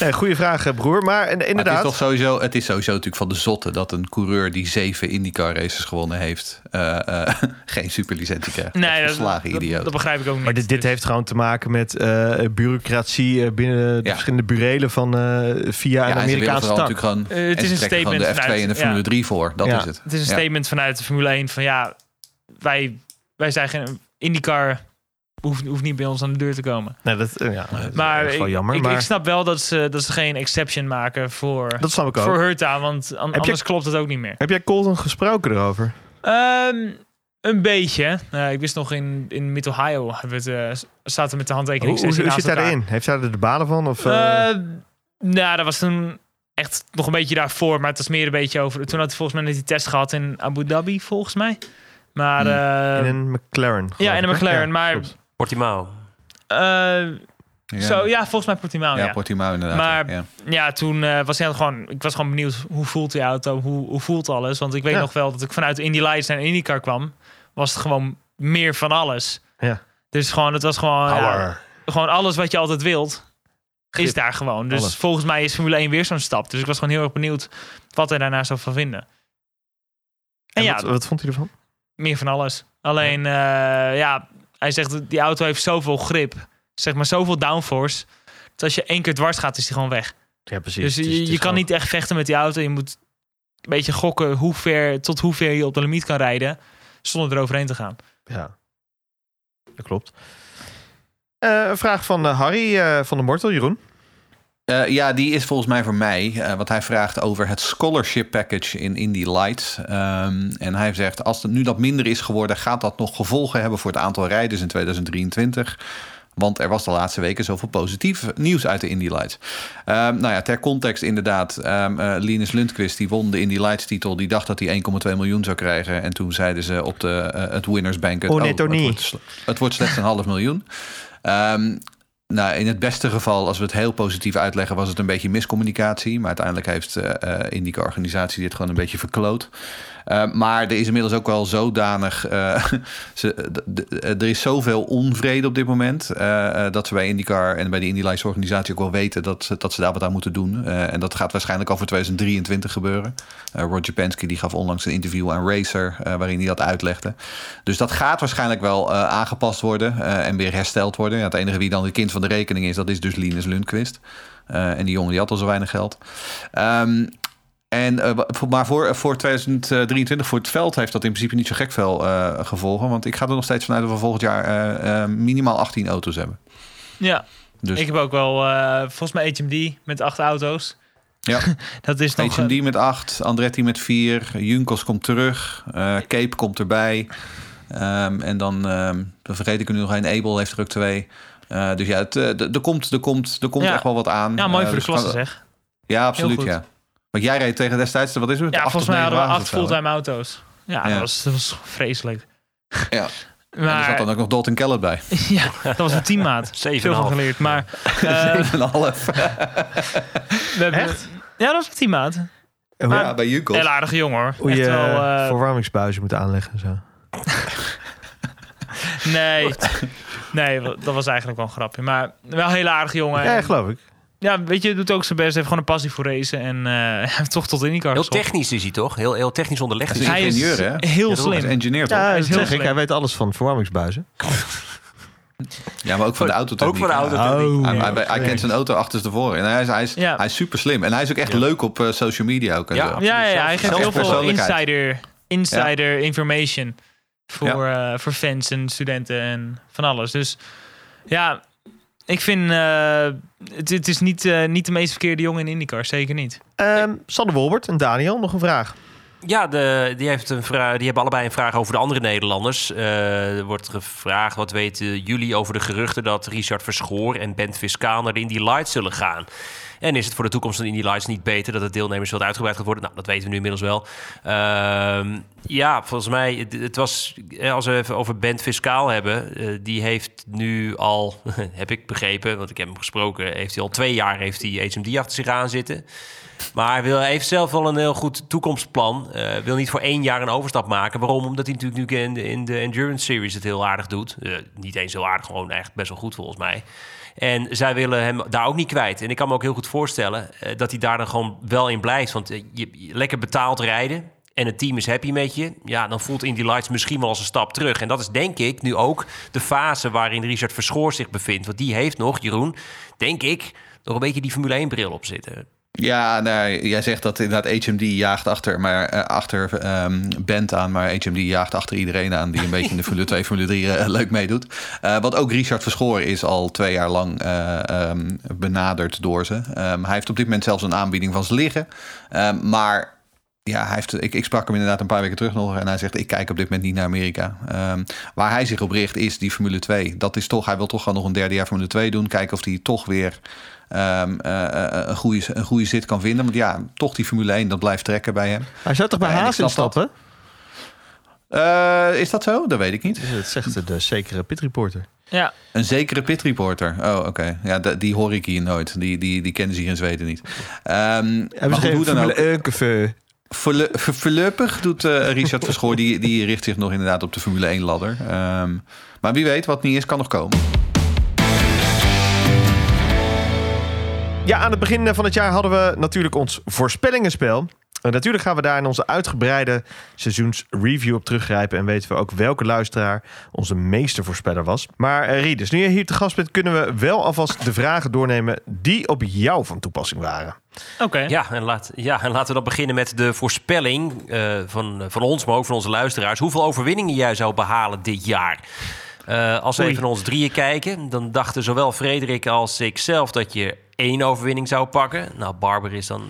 Nee, goede vraag, eh, broer. Maar in- Maar inderdaad. Het is, toch sowieso, het is sowieso natuurlijk van de zotte dat een coureur die zeven IndyCar races gewonnen heeft, eh, eh, geen superlicentie krijgt. Nee, dat, dat, idioot. dat begrijp ik ook niet. Maar dit, dit Dus- heeft gewoon te maken met eh, bureaucratie binnen de Ja. verschillende burelen van eh, via ja, een Amerikaanse vooral tak. natuurlijk gewoon, Eh, het is een statement de F2 en de vanuit- Formule ja. 3 voor. Dat Ja. is het. Het is een Ja. statement vanuit de Formule 1 van ja, wij, wij zijn geen IndyCar hoeft, hoeft niet bij ons aan de deur te komen. Nee, dat, eh, ja, dat is Maar, wel ik, jammer. ik, maar ik snap wel dat ze, dat ze geen exception maken voor, dat snap ik ook. voor Hurta, want an- anders klopt het ook niet meer. Heb jij Colton gesproken erover? Ehm, een beetje. Ik wist nog in, in Mid-Ohio hebben we het, eh, zaten we met de Hoe, handtekening. hoe, hoe sessie zit erin? Heeft hij er de balen van? Of, eh, Eh, nou, dat was toen echt nog een beetje daarvoor. Maar het was meer een beetje over... Toen had hij volgens mij net die test gehad in Abu Dhabi, volgens mij. Maar... Hmm. eh, in een McLaren. ja, in een? McLaren. Ja, maar klopt. Portimao. eh, Ja. zo, ja, volgens mij Portimao, ja, ja. Portimao inderdaad. Maar- ja. Ja, toen eh, was hij gewoon... Ik was gewoon benieuwd, hoe voelt die auto? Hoe, hoe voelt alles? Want ik weet Ja. nog wel dat ik vanuit Indy Lights naar IndyCar kwam. Was het gewoon meer van alles. Ja. Dus gewoon, het was gewoon... gewoon alles wat je altijd wilt, is daar gewoon. Dus Alles. volgens mij is Formule 1 weer zo'n stap. Dus ik was gewoon heel erg benieuwd wat hij daarna zou van vinden. En, En ja, wat, wat vond hij ervan? meer van alles. Alleen, eh, ja, hij zegt, die auto heeft zoveel grip. Zeg maar, zoveel downforce. Dat als je één keer dwars gaat, is die gewoon weg. Ja, precies. dus Het is- je, kan gewoon- niet echt vechten met die auto. Je moet een beetje gokken hoe ver, tot hoe ver je op de limiet kan rijden. Zonder eroverheen te gaan. Ja, dat klopt. Eh, een vraag van eh, Harry eh, van de Mortel, Jeroen. Eh, ja, die is volgens mij voor mij. eh want hij vraagt over het scholarship package in Indy Lights. Ehm, en hij zegt, als het nu dat minder is geworden... gaat dat nog gevolgen hebben voor het aantal rijders in 2023... Want er was de laatste weken zoveel positief nieuws uit de Indy Lights. Ehm, nou ja, ter context inderdaad. ehm eh, Linus Lundqvist, die won de Indy Lights titel. Die dacht dat hij 1,2 miljoen zou krijgen. En toen zeiden ze op de, het winners banquet... Oh, nee, het, wordt, sl- het wordt slechts een half miljoen. Ehm, nou, in het beste geval, als we het heel positief uitleggen, was het een beetje miscommunicatie. Maar uiteindelijk heeft eh Indica organisatie dit gewoon een beetje verkloot. Eh, maar er is inmiddels ook wel zodanig. eh, ze, er is zoveel onvrede op dit moment. eh, dat ze bij IndyCar en bij de Indy Lights organisatie ook wel weten dat, ze- dat ze daar wat aan moeten doen. En dat gaat waarschijnlijk al voor 2023 gebeuren. Roger Penske die gaf onlangs een interview aan Racer. waarin hij dat uitlegde. Dus dat gaat waarschijnlijk wel aangepast worden en weer hersteld worden. Ja, het enige wie dan het kind van de rekening is, dat is dus Linus Lundqvist. En die jongen die had al zo weinig geld. Ehm, en, eh, wa- voor- maar voor, voor 2023, voor het veld, heeft dat in principe niet zo gek veel eh, gevolgen. Want ik ga er nog steeds vanuit dat we volgend jaar eh, eh, minimaal 18 auto's hebben. Ja, Dus ik heb ook wel, eh, volgens mij HMD met acht auto's. ja, Dat is nog... eh, HMD met 8, Andretti met 4, Junkos komt terug, eh, Cape komt erbij. Ehm, en dan, dan vergeet ik er nu nog een, Abel heeft er ook twee. Eh, dus ja, eh, er komt, er komt, er komt Ja. echt wel wat aan. ja, mooi Eh, voor de dus klasse zeg. Ja, absoluut, ja. Want jij reed tegen destijds, wat is het? Ja, Acht volgens mij hadden we acht fulltime auto's. Ja, Ja. Dat, was, dat was vreselijk. Ja. En er Maar zat dan ook nog Dalton Kellett bij. ja, dat was een teammaat. Zeven Veel van geleerd. Maar eh, 7,5. we hebben, Ja, dat was een teammaat. Maar- ja, bij Junkos. Heel aardige jongen hoor. Hoe je Echt wel, eh, eh, verwarmingsbuizen moet aanleggen en zo. Nee, nee, dat was eigenlijk wel een grapje. Maar wel een hele aardige jongen. Ja, En, geloof ik. Ja, weet je, doet ook zijn best. Heeft gewoon een passie voor racen. En eh heeft toch tot IndyCar Heel geschopt. technisch is hij toch? Heel, heel technisch onderlegd. Hij is hij. Ingenieur, hè? heel Hij is slim. engineer, toch? Ja, Hij is heel slim. Hij weet alles van verwarmingsbuizen. Ja, maar ook van de autotechniek. Ook van de autotechniek. Hij, Oh, hij, hij kent zijn auto achterstevoren. En hij is, hij, is, Ja. hij is super slim. En hij is ook echt leuk op eh, social media ook. Ja. Ja, ja, ja, hij geeft heel veel insider, insider information voor, eh, voor fans en studenten en van alles. Dus ja, ik vind eh, het, het is niet, eh, niet de meest verkeerde jongen in IndyCar, zeker niet. Ehm Sander Wolbert en Daniel, nog een vraag. Ja, de, die, heeft een vraag, die hebben allebei een vraag over de andere Nederlanders. Eh, er wordt gevraagd, wat weten jullie over de geruchten... dat Richard Verschoor en Bent Fiscaal naar de Indy Lights zullen gaan? En is het voor de toekomst van Indy Lights niet beter... dat het deelnemers wat uitgebreid gaat worden? Nou, dat weten we nu inmiddels wel. Ehm, ja, volgens mij, het, was... eh, Als we even over Bent Fiscaal hebben... eh, die heeft nu al, heb ik begrepen... want ik heb hem gesproken... heeft hij al twee jaar heeft hij HMD achter zich aan zitten... Maar hij, heeft zelf wel een heel goed toekomstplan. Eh wil niet voor één jaar een overstap maken. Waarom? Omdat hij natuurlijk nu in de, in de Endurance Series het heel aardig doet. Niet eens heel aardig, gewoon echt best wel goed volgens mij. En zij willen hem daar ook niet kwijt. En ik kan me ook heel goed voorstellen dat hij daar dan gewoon wel in blijft. Want je- lekker betaald rijden en het team is happy met je... ja, dan voelt Indy Lights misschien wel als een stap terug. En dat is denk ik nu ook de fase waarin Richard Verschoor zich bevindt. Want die heeft nog, Jeroen, denk ik... nog een beetje die Formule 1-bril op zitten. Ja, nou, jij zegt dat inderdaad HMD jaagt achter, maar, eh, achter ehm Bent aan, maar HMD jaagt achter iedereen aan die een beetje in de Formule 2, Formule 3 eh, leuk meedoet. Eh, wat ook Richard Verschoor is al twee jaar lang ehm, benaderd door ze. Ehm, hij heeft op dit moment zelfs een aanbieding van ze liggen. Maar ja, hij heeft, ik, ik sprak hem inderdaad een paar weken terug nog en hij zegt: Ik kijk op dit moment niet naar Amerika. Ehm, waar hij zich op richt is die Formule 2. Dat is toch, hij wil toch gewoon nog een derde jaar Formule 2 doen. Kijken of hij toch weer ehm, eh, eh, een, goede, een goede zit kan vinden. Want ja, toch die Formule 1, dat blijft trekken bij hem. Hij zou toch bij ik Haas snap instappen? Eh, is dat zo? Dat weet ik niet. Dat zegt de zekere pitreporter. Ja, Een zekere pit reporter. Oh, oké. Ja, die hoor ik hier nooit. Die, die, die kennen ze hier in Zweden niet. Ehm Hebben maar ze goed, geen hoe dan ook. Formule 1 café? Voorle- voor- Voorlopig doet eh, Richard Verschoor, die, die richt zich nog inderdaad op de Formule 1 ladder. Ehm, maar wie weet, wat niet is, kan nog komen. Ja, aan het begin van het jaar hadden we natuurlijk ons voorspellingenspel. En natuurlijk gaan we daar in onze uitgebreide seizoensreview op teruggrijpen. En weten we ook welke luisteraar onze meeste voorspeller was. Maar uh, Rieders, nu je hier te gast bent, kunnen we wel alvast de vragen doornemen die op jou van toepassing waren. oké. Ja en, laat, ja, en laten we dan beginnen met de voorspelling eh, van, van ons, maar ook van onze luisteraars. Hoeveel overwinningen jij zou behalen dit jaar? Eh, als we Oei. even naar ons drieën kijken, dan dachten zowel Frederik als ik zelf dat je één overwinning zou pakken. Nou, Barber is dan.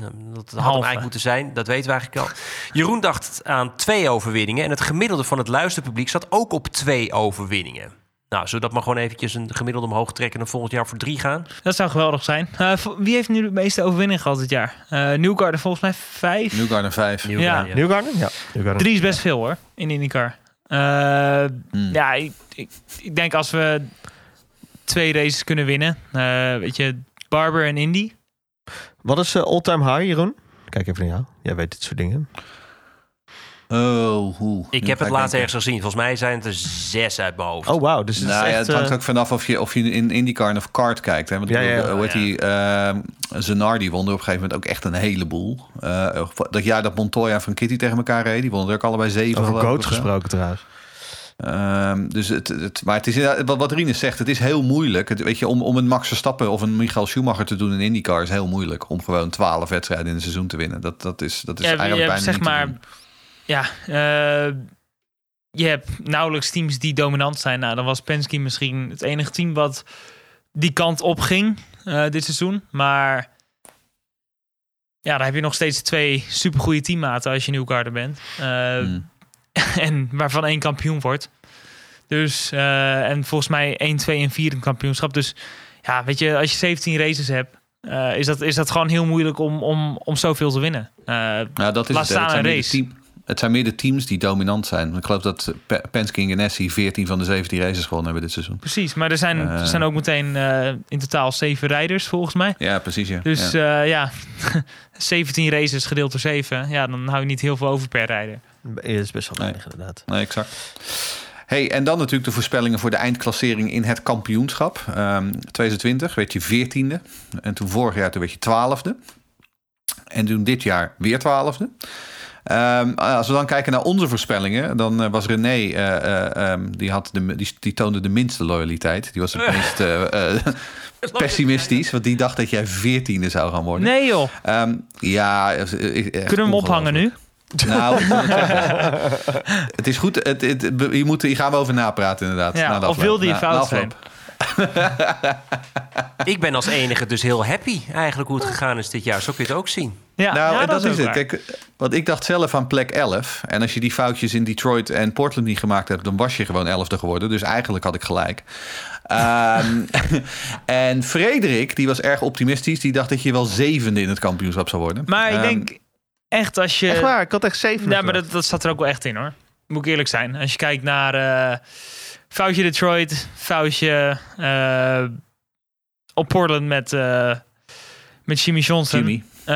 Nou, Dat had hem eigenlijk moeten zijn, dat weten we eigenlijk al. Jeroen dacht aan twee overwinningen. En het gemiddelde van het luisterpubliek zat ook op twee overwinningen. Nou, zullen we dat maar gewoon eventjes een gemiddelde omhoog trekken en volgend jaar voor drie gaan? Dat zou geweldig zijn. Eh, wie heeft nu de meeste overwinningen gehad dit jaar? Eh Newgarden volgens mij vijf. Newgarden 5. Ja. Newgarden? Ja. Newgarden. Drie is best veel hoor, in IndyCar. Eh Hmm. Ja, ik, ik, ik denk als we twee races kunnen winnen. eh, weet je, Barber en Indy. Wat is eh, all-time high, Jeroen? Kijk even naar jou. Jij weet dit soort dingen. Oh, hoe. Ik Nu heb het laatst ergens gezien. Volgens mij zijn het er zes uit mijn hoofd. Oh, wauw. Dus het Nou is ja, echt... het hangt eh, ook vanaf of je, of je in IndyCar of kart kijkt. Hè? Want Ja, ik bedoel, ja, hoe heet ja. die? ehm, Zanardi won er op een gegeven moment ook echt een heleboel. Eh, dat jaar dat Montoya en Van Kitty tegen elkaar reden, die wonnen er ook allebei zeven. over coach gesproken trouwens. Ehm, dus het, het, maar het is wat, wat Rinus zegt, het is heel moeilijk. Het, weet je, om, om een Max Verstappen of een Michael Schumacher te doen in IndyCar is heel moeilijk. Om gewoon twaalf wedstrijden in een seizoen te winnen. Dat, dat is, dat is Ja, eigenlijk bijna zeg niet te maar. doen. Ja, eh, je hebt nauwelijks teams die dominant zijn. Nou, dan was Penske misschien het enige team wat die kant op ging eh, dit seizoen. Maar ja, dan heb je nog steeds twee supergoeie teammaten als je Newgarden bent. Hmm. en waarvan één kampioen wordt. Dus, eh, en volgens mij 1, 2 en 4 een kampioenschap. Dus ja, weet je, als je 17 races hebt, eh, is, dat, is dat gewoon heel moeilijk om, om, om zoveel te winnen. Eh, Nou, dat is Laat het, staan een race. team, het zijn meer de teams die dominant zijn. Ik geloof dat Pe- Penske en Ganassi 14 van de 17 races gewonnen hebben dit seizoen. Precies, maar er zijn, er zijn ook meteen in totaal zeven rijders volgens mij. Ja, precies. Ja. Dus ja. ja, ja 17 races gedeeld door 7. Ja, dan hou je niet heel veel over per rijder. Het is best wel Nee. weinig inderdaad. Nee, exact. Hey, en dan natuurlijk de voorspellingen voor de eindklassering in het kampioenschap. Ehm 2020 werd je 14e. En toen vorig jaar toen werd je 12e. En toen dit jaar weer 12e. Ehm, als we dan kijken naar onze voorspellingen, dan eh, was René, eh, eh, ehm, die, had de, die, die toonde de minste loyaliteit. Die was het meest pessimistisch, want die dacht dat jij veertiende zou gaan worden. Nee joh. Ehm, ja, echt Kunnen we hem ophangen nu? Nou, het is goed. Het, het, je moet, hier gaan we over napraten inderdaad. Ja, na of wilde je fout na afloop. Ik ben als enige dus heel happy eigenlijk hoe het gegaan is dit jaar. Zo kun je het ook zien. Ja, nou, ja, en dat, is het. waar. Kijk, want ik dacht zelf aan plek 11. En als je die foutjes in Detroit en Portland niet gemaakt hebt, dan was je gewoon 11e geworden. Dus eigenlijk had ik gelijk. Ehm, en Frederik, die was erg optimistisch. Die dacht dat je wel zevende in het kampioenschap zou worden. Maar ik Ehm, denk echt als je... Echt waar, ik had echt zeven. Ja, maar dat, dat staat er ook wel echt in hoor. Moet ik eerlijk zijn. Als je kijkt naar eh, foutje Detroit, foutje eh, op Portland met, eh met Jimmy Johnson. Jimmy. Eh,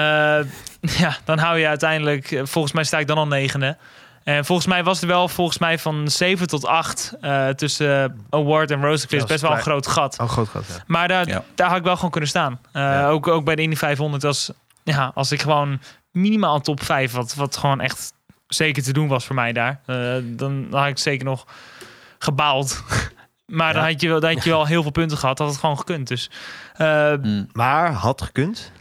ja, dan hou je uiteindelijk, volgens mij sta ik dan al negende. En volgens mij was er wel volgens mij van 7 tot 8 eh, tussen Award en Rosenquist Ja, best wel een groot gat. Oh, groot gat, ja. Maar daar, Ja. daar had ik wel gewoon kunnen staan. Eh, Ja. ook, ook bij de Indy 500 als, ja, als ik gewoon minimaal top 5, wat, wat gewoon echt zeker te doen was voor mij daar. eh, dan had ik zeker nog gebaald. maar dan, had je, wel- dan had je wel heel veel punten gehad. Had het gewoon gekund. Dus eh, Maar had gekund.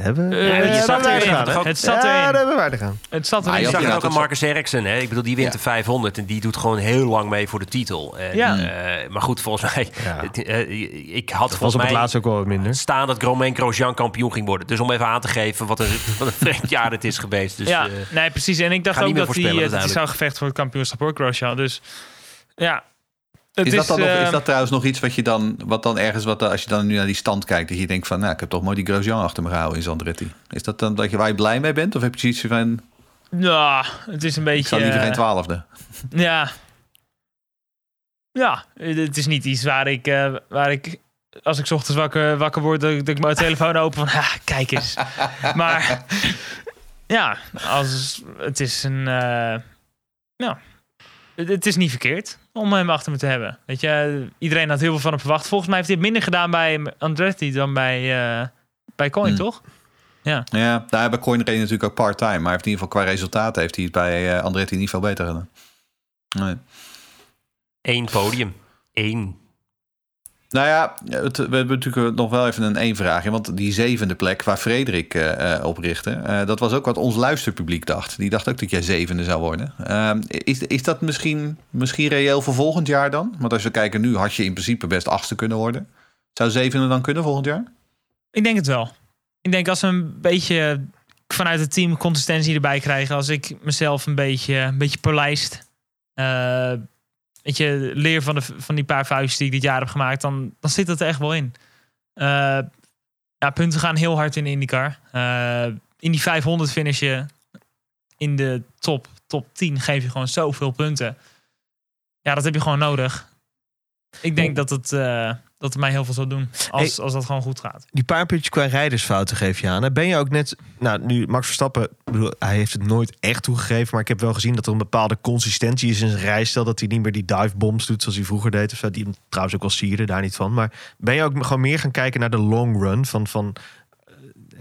Hebben we. Eh, Ja, het daar zat hebben wij erin. gaan? Het zat Ja, erin. daar hebben wij er gaan. het zat Ah, erin. je Ik had zag Ja, het ook aan Marcus Eriksen. Hè? Ik bedoel, die wint Ja. de 500 en die doet gewoon heel lang mee voor de titel. En, Ja. eh, maar goed, volgens mij... Ja. het, eh, ik had volgens op het mij laatst ook wel wat minder. staan dat Romain Grosjean kampioen ging worden. Dus om even aan te geven wat een, wat een vreemd jaar het is geweest. Dus, ja, nee, precies. En ik dacht ook dat hij zou gevechten voor het kampioenschap hoor, Grosjean. Dus ja. Is dat, dan nog, eh, is dat trouwens nog iets wat je dan, wat dan ergens, wat, als je dan nu naar die stand kijkt, dat je denkt van, nou, ik heb toch mooi die Grosjean achter me gehouden in Zandretti. Is dat dan dat je waar je blij mee bent? Of heb je zoiets van, Ja, het is een beetje... ik zou liever eh, geen twaalfde? Ja. Ja, het is niet iets waar ik, eh, waar ik als ik 's ochtends wakker, wakker word, dat, ik- dat ik mijn telefoon open van, ah, kijk eens. maar ja, als, het is een, eh, ja, het, het is niet verkeerd om hem achter me te hebben. Weet je, iedereen had heel veel van hem verwacht. Volgens mij heeft hij het minder gedaan bij Andretti dan bij, eh bij Coin, Hmm. toch? Ja. Ja, daar hebben Coin reed natuurlijk ook part-time. Maar hij heeft in ieder geval qua resultaten heeft hij het bij eh, Andretti niet veel beter gedaan. Nee. één podium. Eén. Nou ja, het, we hebben natuurlijk nog wel even een één vraagje. Want die zevende plek waar Frederik eh, eh, op richtte... eh, dat was ook wat ons luisterpubliek dacht. Die dacht ook dat jij zevende zou worden. Ehm, is, is dat misschien, misschien reëel voor volgend jaar dan? Want als we kijken nu, had je in principe best achtste kunnen worden. Zou zevende dan kunnen volgend jaar? Ik denk het wel. Ik denk als we een beetje vanuit het team consistentie erbij krijgen. Als ik mezelf een beetje, een beetje polijst. Weet je, leer van, de, van die paar vuistjes die ik dit jaar heb gemaakt. Dan, dan zit het er echt wel in. Eh, ja, punten gaan heel hard in de IndyCar. Eh, in die 500 finish je in de top, top 10 geef je gewoon zoveel punten. Ja, dat heb je gewoon nodig. Ik denk dat het, eh, dat het mij heel veel zal doen. Als, als dat gewoon goed gaat. Die paar puntjes qua rijdersfouten geef je aan. hè. Ben je ook net... Nou, nu Max Verstappen... Bedoel, hij heeft het nooit echt toegegeven... maar ik heb wel gezien dat er een bepaalde consistentie is in zijn rijstijl... dat hij niet meer die dive bombs doet zoals hij vroeger deed. Of zo. Die hem trouwens ook wel sierde, daar niet van. Maar ben je ook gewoon meer gaan kijken naar de long run? Van, van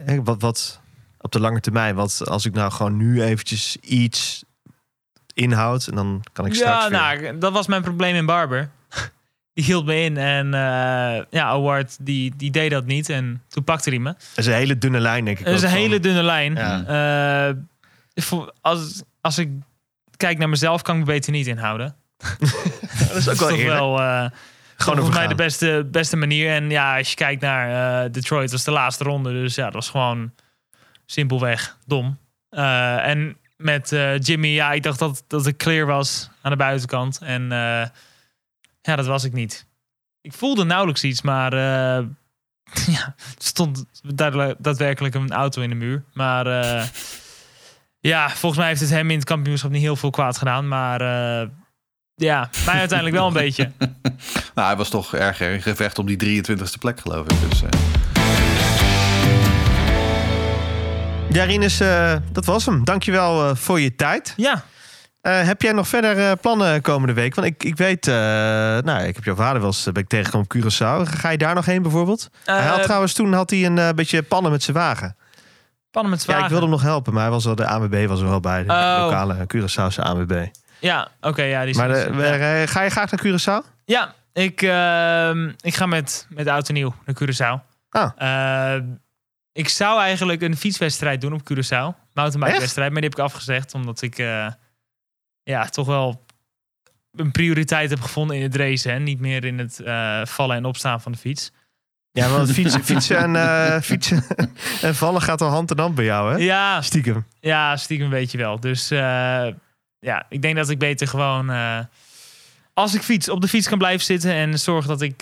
eh, wat, wat op de lange termijn? Wat als ik nou gewoon nu eventjes iets inhoud... en dan kan ik straks Ja, weer- nou, dat was mijn probleem in Barber. Die hield me in en eh, ja, Award die, die deed dat niet en toen pakte hij me. Dat is een hele dunne lijn, denk ik. Het is een van- hele dunne lijn. Ja. Eh, als, als ik kijk naar mezelf, kan ik me beter niet inhouden. dat is ook wel eerlijk. wel eh, Gewoon volgens mij de beste, beste manier. En ja, als je kijkt naar Detroit, was de laatste ronde. Dus ja, dat was gewoon simpelweg dom. En met Jimmy, ja, ik dacht dat, dat ik clear was aan de buitenkant. En ja, dat was ik niet. Ik voelde nauwelijks iets, maar eh, ja, er stond daadwerkelijk een auto in de muur. Maar eh, ja, volgens mij heeft het hem in het kampioenschap niet heel veel kwaad gedaan. Maar eh, ja, mij uiteindelijk wel een beetje. Nou, hij was toch erg in gevecht om die 23e plek, geloof ik. Dus, eh, Ja, Rinus, eh, dat was hem. Dankjewel eh voor je tijd. Ja, Eh, heb jij nog verder eh, plannen komende week? Want ik, ik weet, eh, nou, ik heb jouw vader wel eens ben ik tegengekomen op Curaçao. Ga je daar nog heen bijvoorbeeld? hij had trouwens toen had hij een beetje pannen met zijn wagen. Pannen met Ja, zwagen. ik wilde hem nog helpen, maar hij was wel, de ANWB was er wel bij. De Oh. lokale Curaçaose ANWB. Ja, oké, ja, die is Maar de, ja. ga je graag naar Curaçao? Ja, ik, ehm, ik ga met, met oud en nieuw naar Curaçao. Ah. Ik zou eigenlijk een fietswedstrijd doen op Curaçao. Mountainbike-wedstrijd, maar die heb ik afgezegd. Omdat ik ja, toch wel een prioriteit heb gevonden in het racen. En niet meer in het eh, vallen en opstaan van de fiets. Ja, want fietsen, fietsen, en, eh, fietsen en vallen gaat al hand in hand bij jou, hè? Ja, Stiekem. ja, stiekem een beetje wel. Dus eh, ja, ik denk dat ik beter gewoon... als ik fiets, op de fiets kan blijven zitten en zorg dat ik,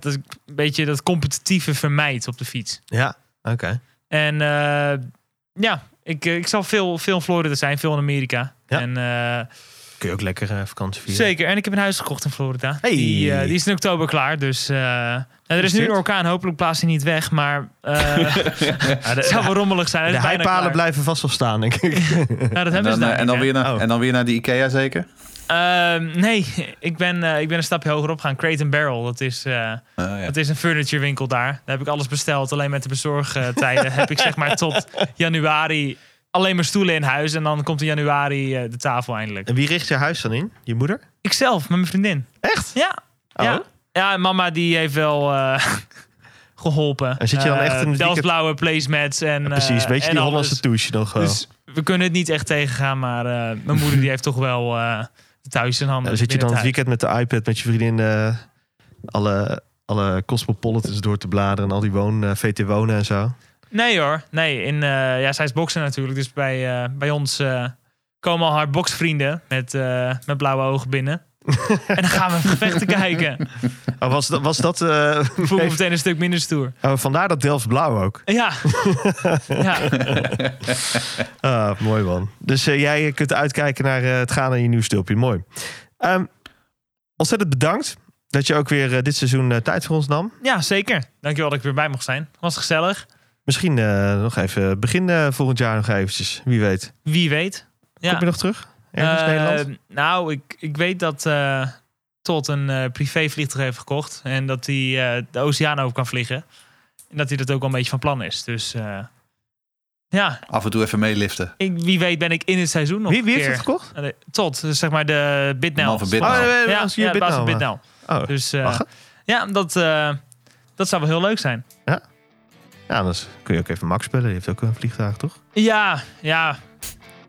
dat ik een beetje dat competitieve vermijd op de fiets. Ja, oké. En ja, ik, eh, ik zal veel, veel in Florida zijn, veel in Amerika. Ja. En, eh, Kun je ook lekker eh, vakantie vieren. zeker. En ik heb een huis gekocht in Florida. Hey. Die, die is in oktober klaar. Dus eh, nou, er is nu een orkaan. Hopelijk plaatst hij niet weg. Maar eh, het zou wel rommelig zijn. De heipalen blijven vast wel staan, denk ik. Nou, dat En hebben dan, ze daar eh, en, dan weer naar, Oh. en dan weer naar die Ikea zeker? Ehm, nee, ik ben, eh, ik ben een stapje hoger op gaan. Crate Barrel. Dat is, eh, Ah, ja. dat is een furniture winkel daar. Daar heb ik alles besteld. Alleen met de bezorgtijden heb ik zeg maar tot januari alleen maar stoelen in huis. En dan komt in januari eh, de tafel eindelijk. En wie richt je huis dan in? Je moeder? Ikzelf, met mijn vriendin. Echt? Ja. Oh. Ja. ja, mama die heeft wel eh, geholpen. En zit je dan echt in het weekend- Delftsblauwe placemats en Precies, weet je die alles. Hollandse douche nog gewoon. Dus we kunnen het niet echt tegengaan. Maar eh, mijn moeder die heeft toch wel eh thuis in handen. zit je dan het weekend met de iPad met je vriendin eh, alle, alle Cosmopolitans door te bladeren en al die woon, eh, VT wonen en zo. Nee hoor, nee. In, eh, ja, zij is bokser natuurlijk. Dus bij, bij ons komen al haar boksvrienden met, met blauwe ogen binnen. en dan gaan we gevechten kijken. Oh, was dat, was dat Ik voel me meteen een stuk minder stoer. oh, vandaar dat Delft blauw ook. Ja. ja. Ah, mooi man. Dus eh, jij kunt uitkijken naar eh, het gaan in je nieuw stulpje. Mooi. Ehm, ontzettend bedankt dat je ook weer dit seizoen tijd voor ons nam. ja, zeker. Dankjewel dat ik weer bij mocht zijn. Was gezellig. Misschien nog even begin volgend jaar nog eventjes. Wie weet. Wie weet. Ja. Kom je nog terug? Ergens Eh, Nederland? Nou, ik, ik weet dat eh Tot een eh privévliegtuig heeft gekocht. En dat hij eh, de oceaan over kan vliegen. En dat hij dat ook al een beetje van plan is. Dus eh, ja, Af en toe even meeliften. ik, wie weet ben ik in het seizoen nog Wie, wie heeft keer. het gekocht? Tot, dus zeg maar de Bitnel. Van Bitnel. Oh, Ja, was hier ja, Bitnel, van. Oh, Dus eh, lachen. ja, dat, eh, dat zou wel heel leuk zijn. Ja, anders kun je ook even Max bellen. Die heeft ook een vliegtuig, toch? Ja, ja.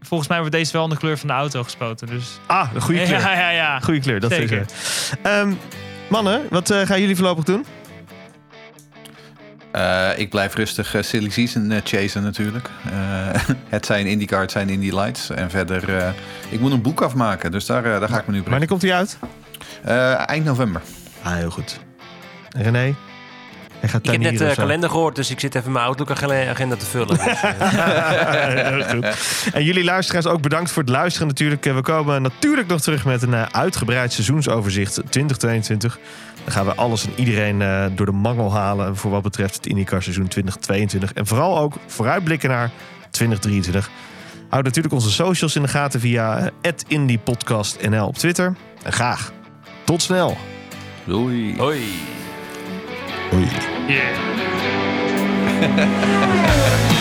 Volgens mij wordt deze wel in de kleur van de auto gespoten. Dus Ah, een goede kleur. ja, ja, ja. Goede kleur, dat Zeker. Ehm, mannen, wat eh, gaan jullie voorlopig doen? Eh, ik blijf rustig eh, silly season chasen natuurlijk. Eh, het zijn IndyCar, het zijn Indy Lights. En verder, eh, ik moet een boek afmaken. Dus daar, eh, daar ga ik me nu op Wanneer komt hij uit? Eh, eind november. Ah, heel goed. En René? Hij gaat Ik heb net de zo. kalender gehoord, dus ik zit even mijn Outlook-agenda te vullen. Dus, eh. En jullie luisteraars ook bedankt voor het luisteren natuurlijk. Eh, We komen natuurlijk nog terug met een eh, uitgebreid seizoensoverzicht 2022. Dan gaan we alles en iedereen eh, door de mangel halen voor wat betreft het IndyCar seizoen 2022. En vooral ook vooruitblikken naar 2023. Houd natuurlijk onze socials in de gaten via @indypodcastnl op Twitter. En graag tot snel. Doei. hoi. Hoi. Volg al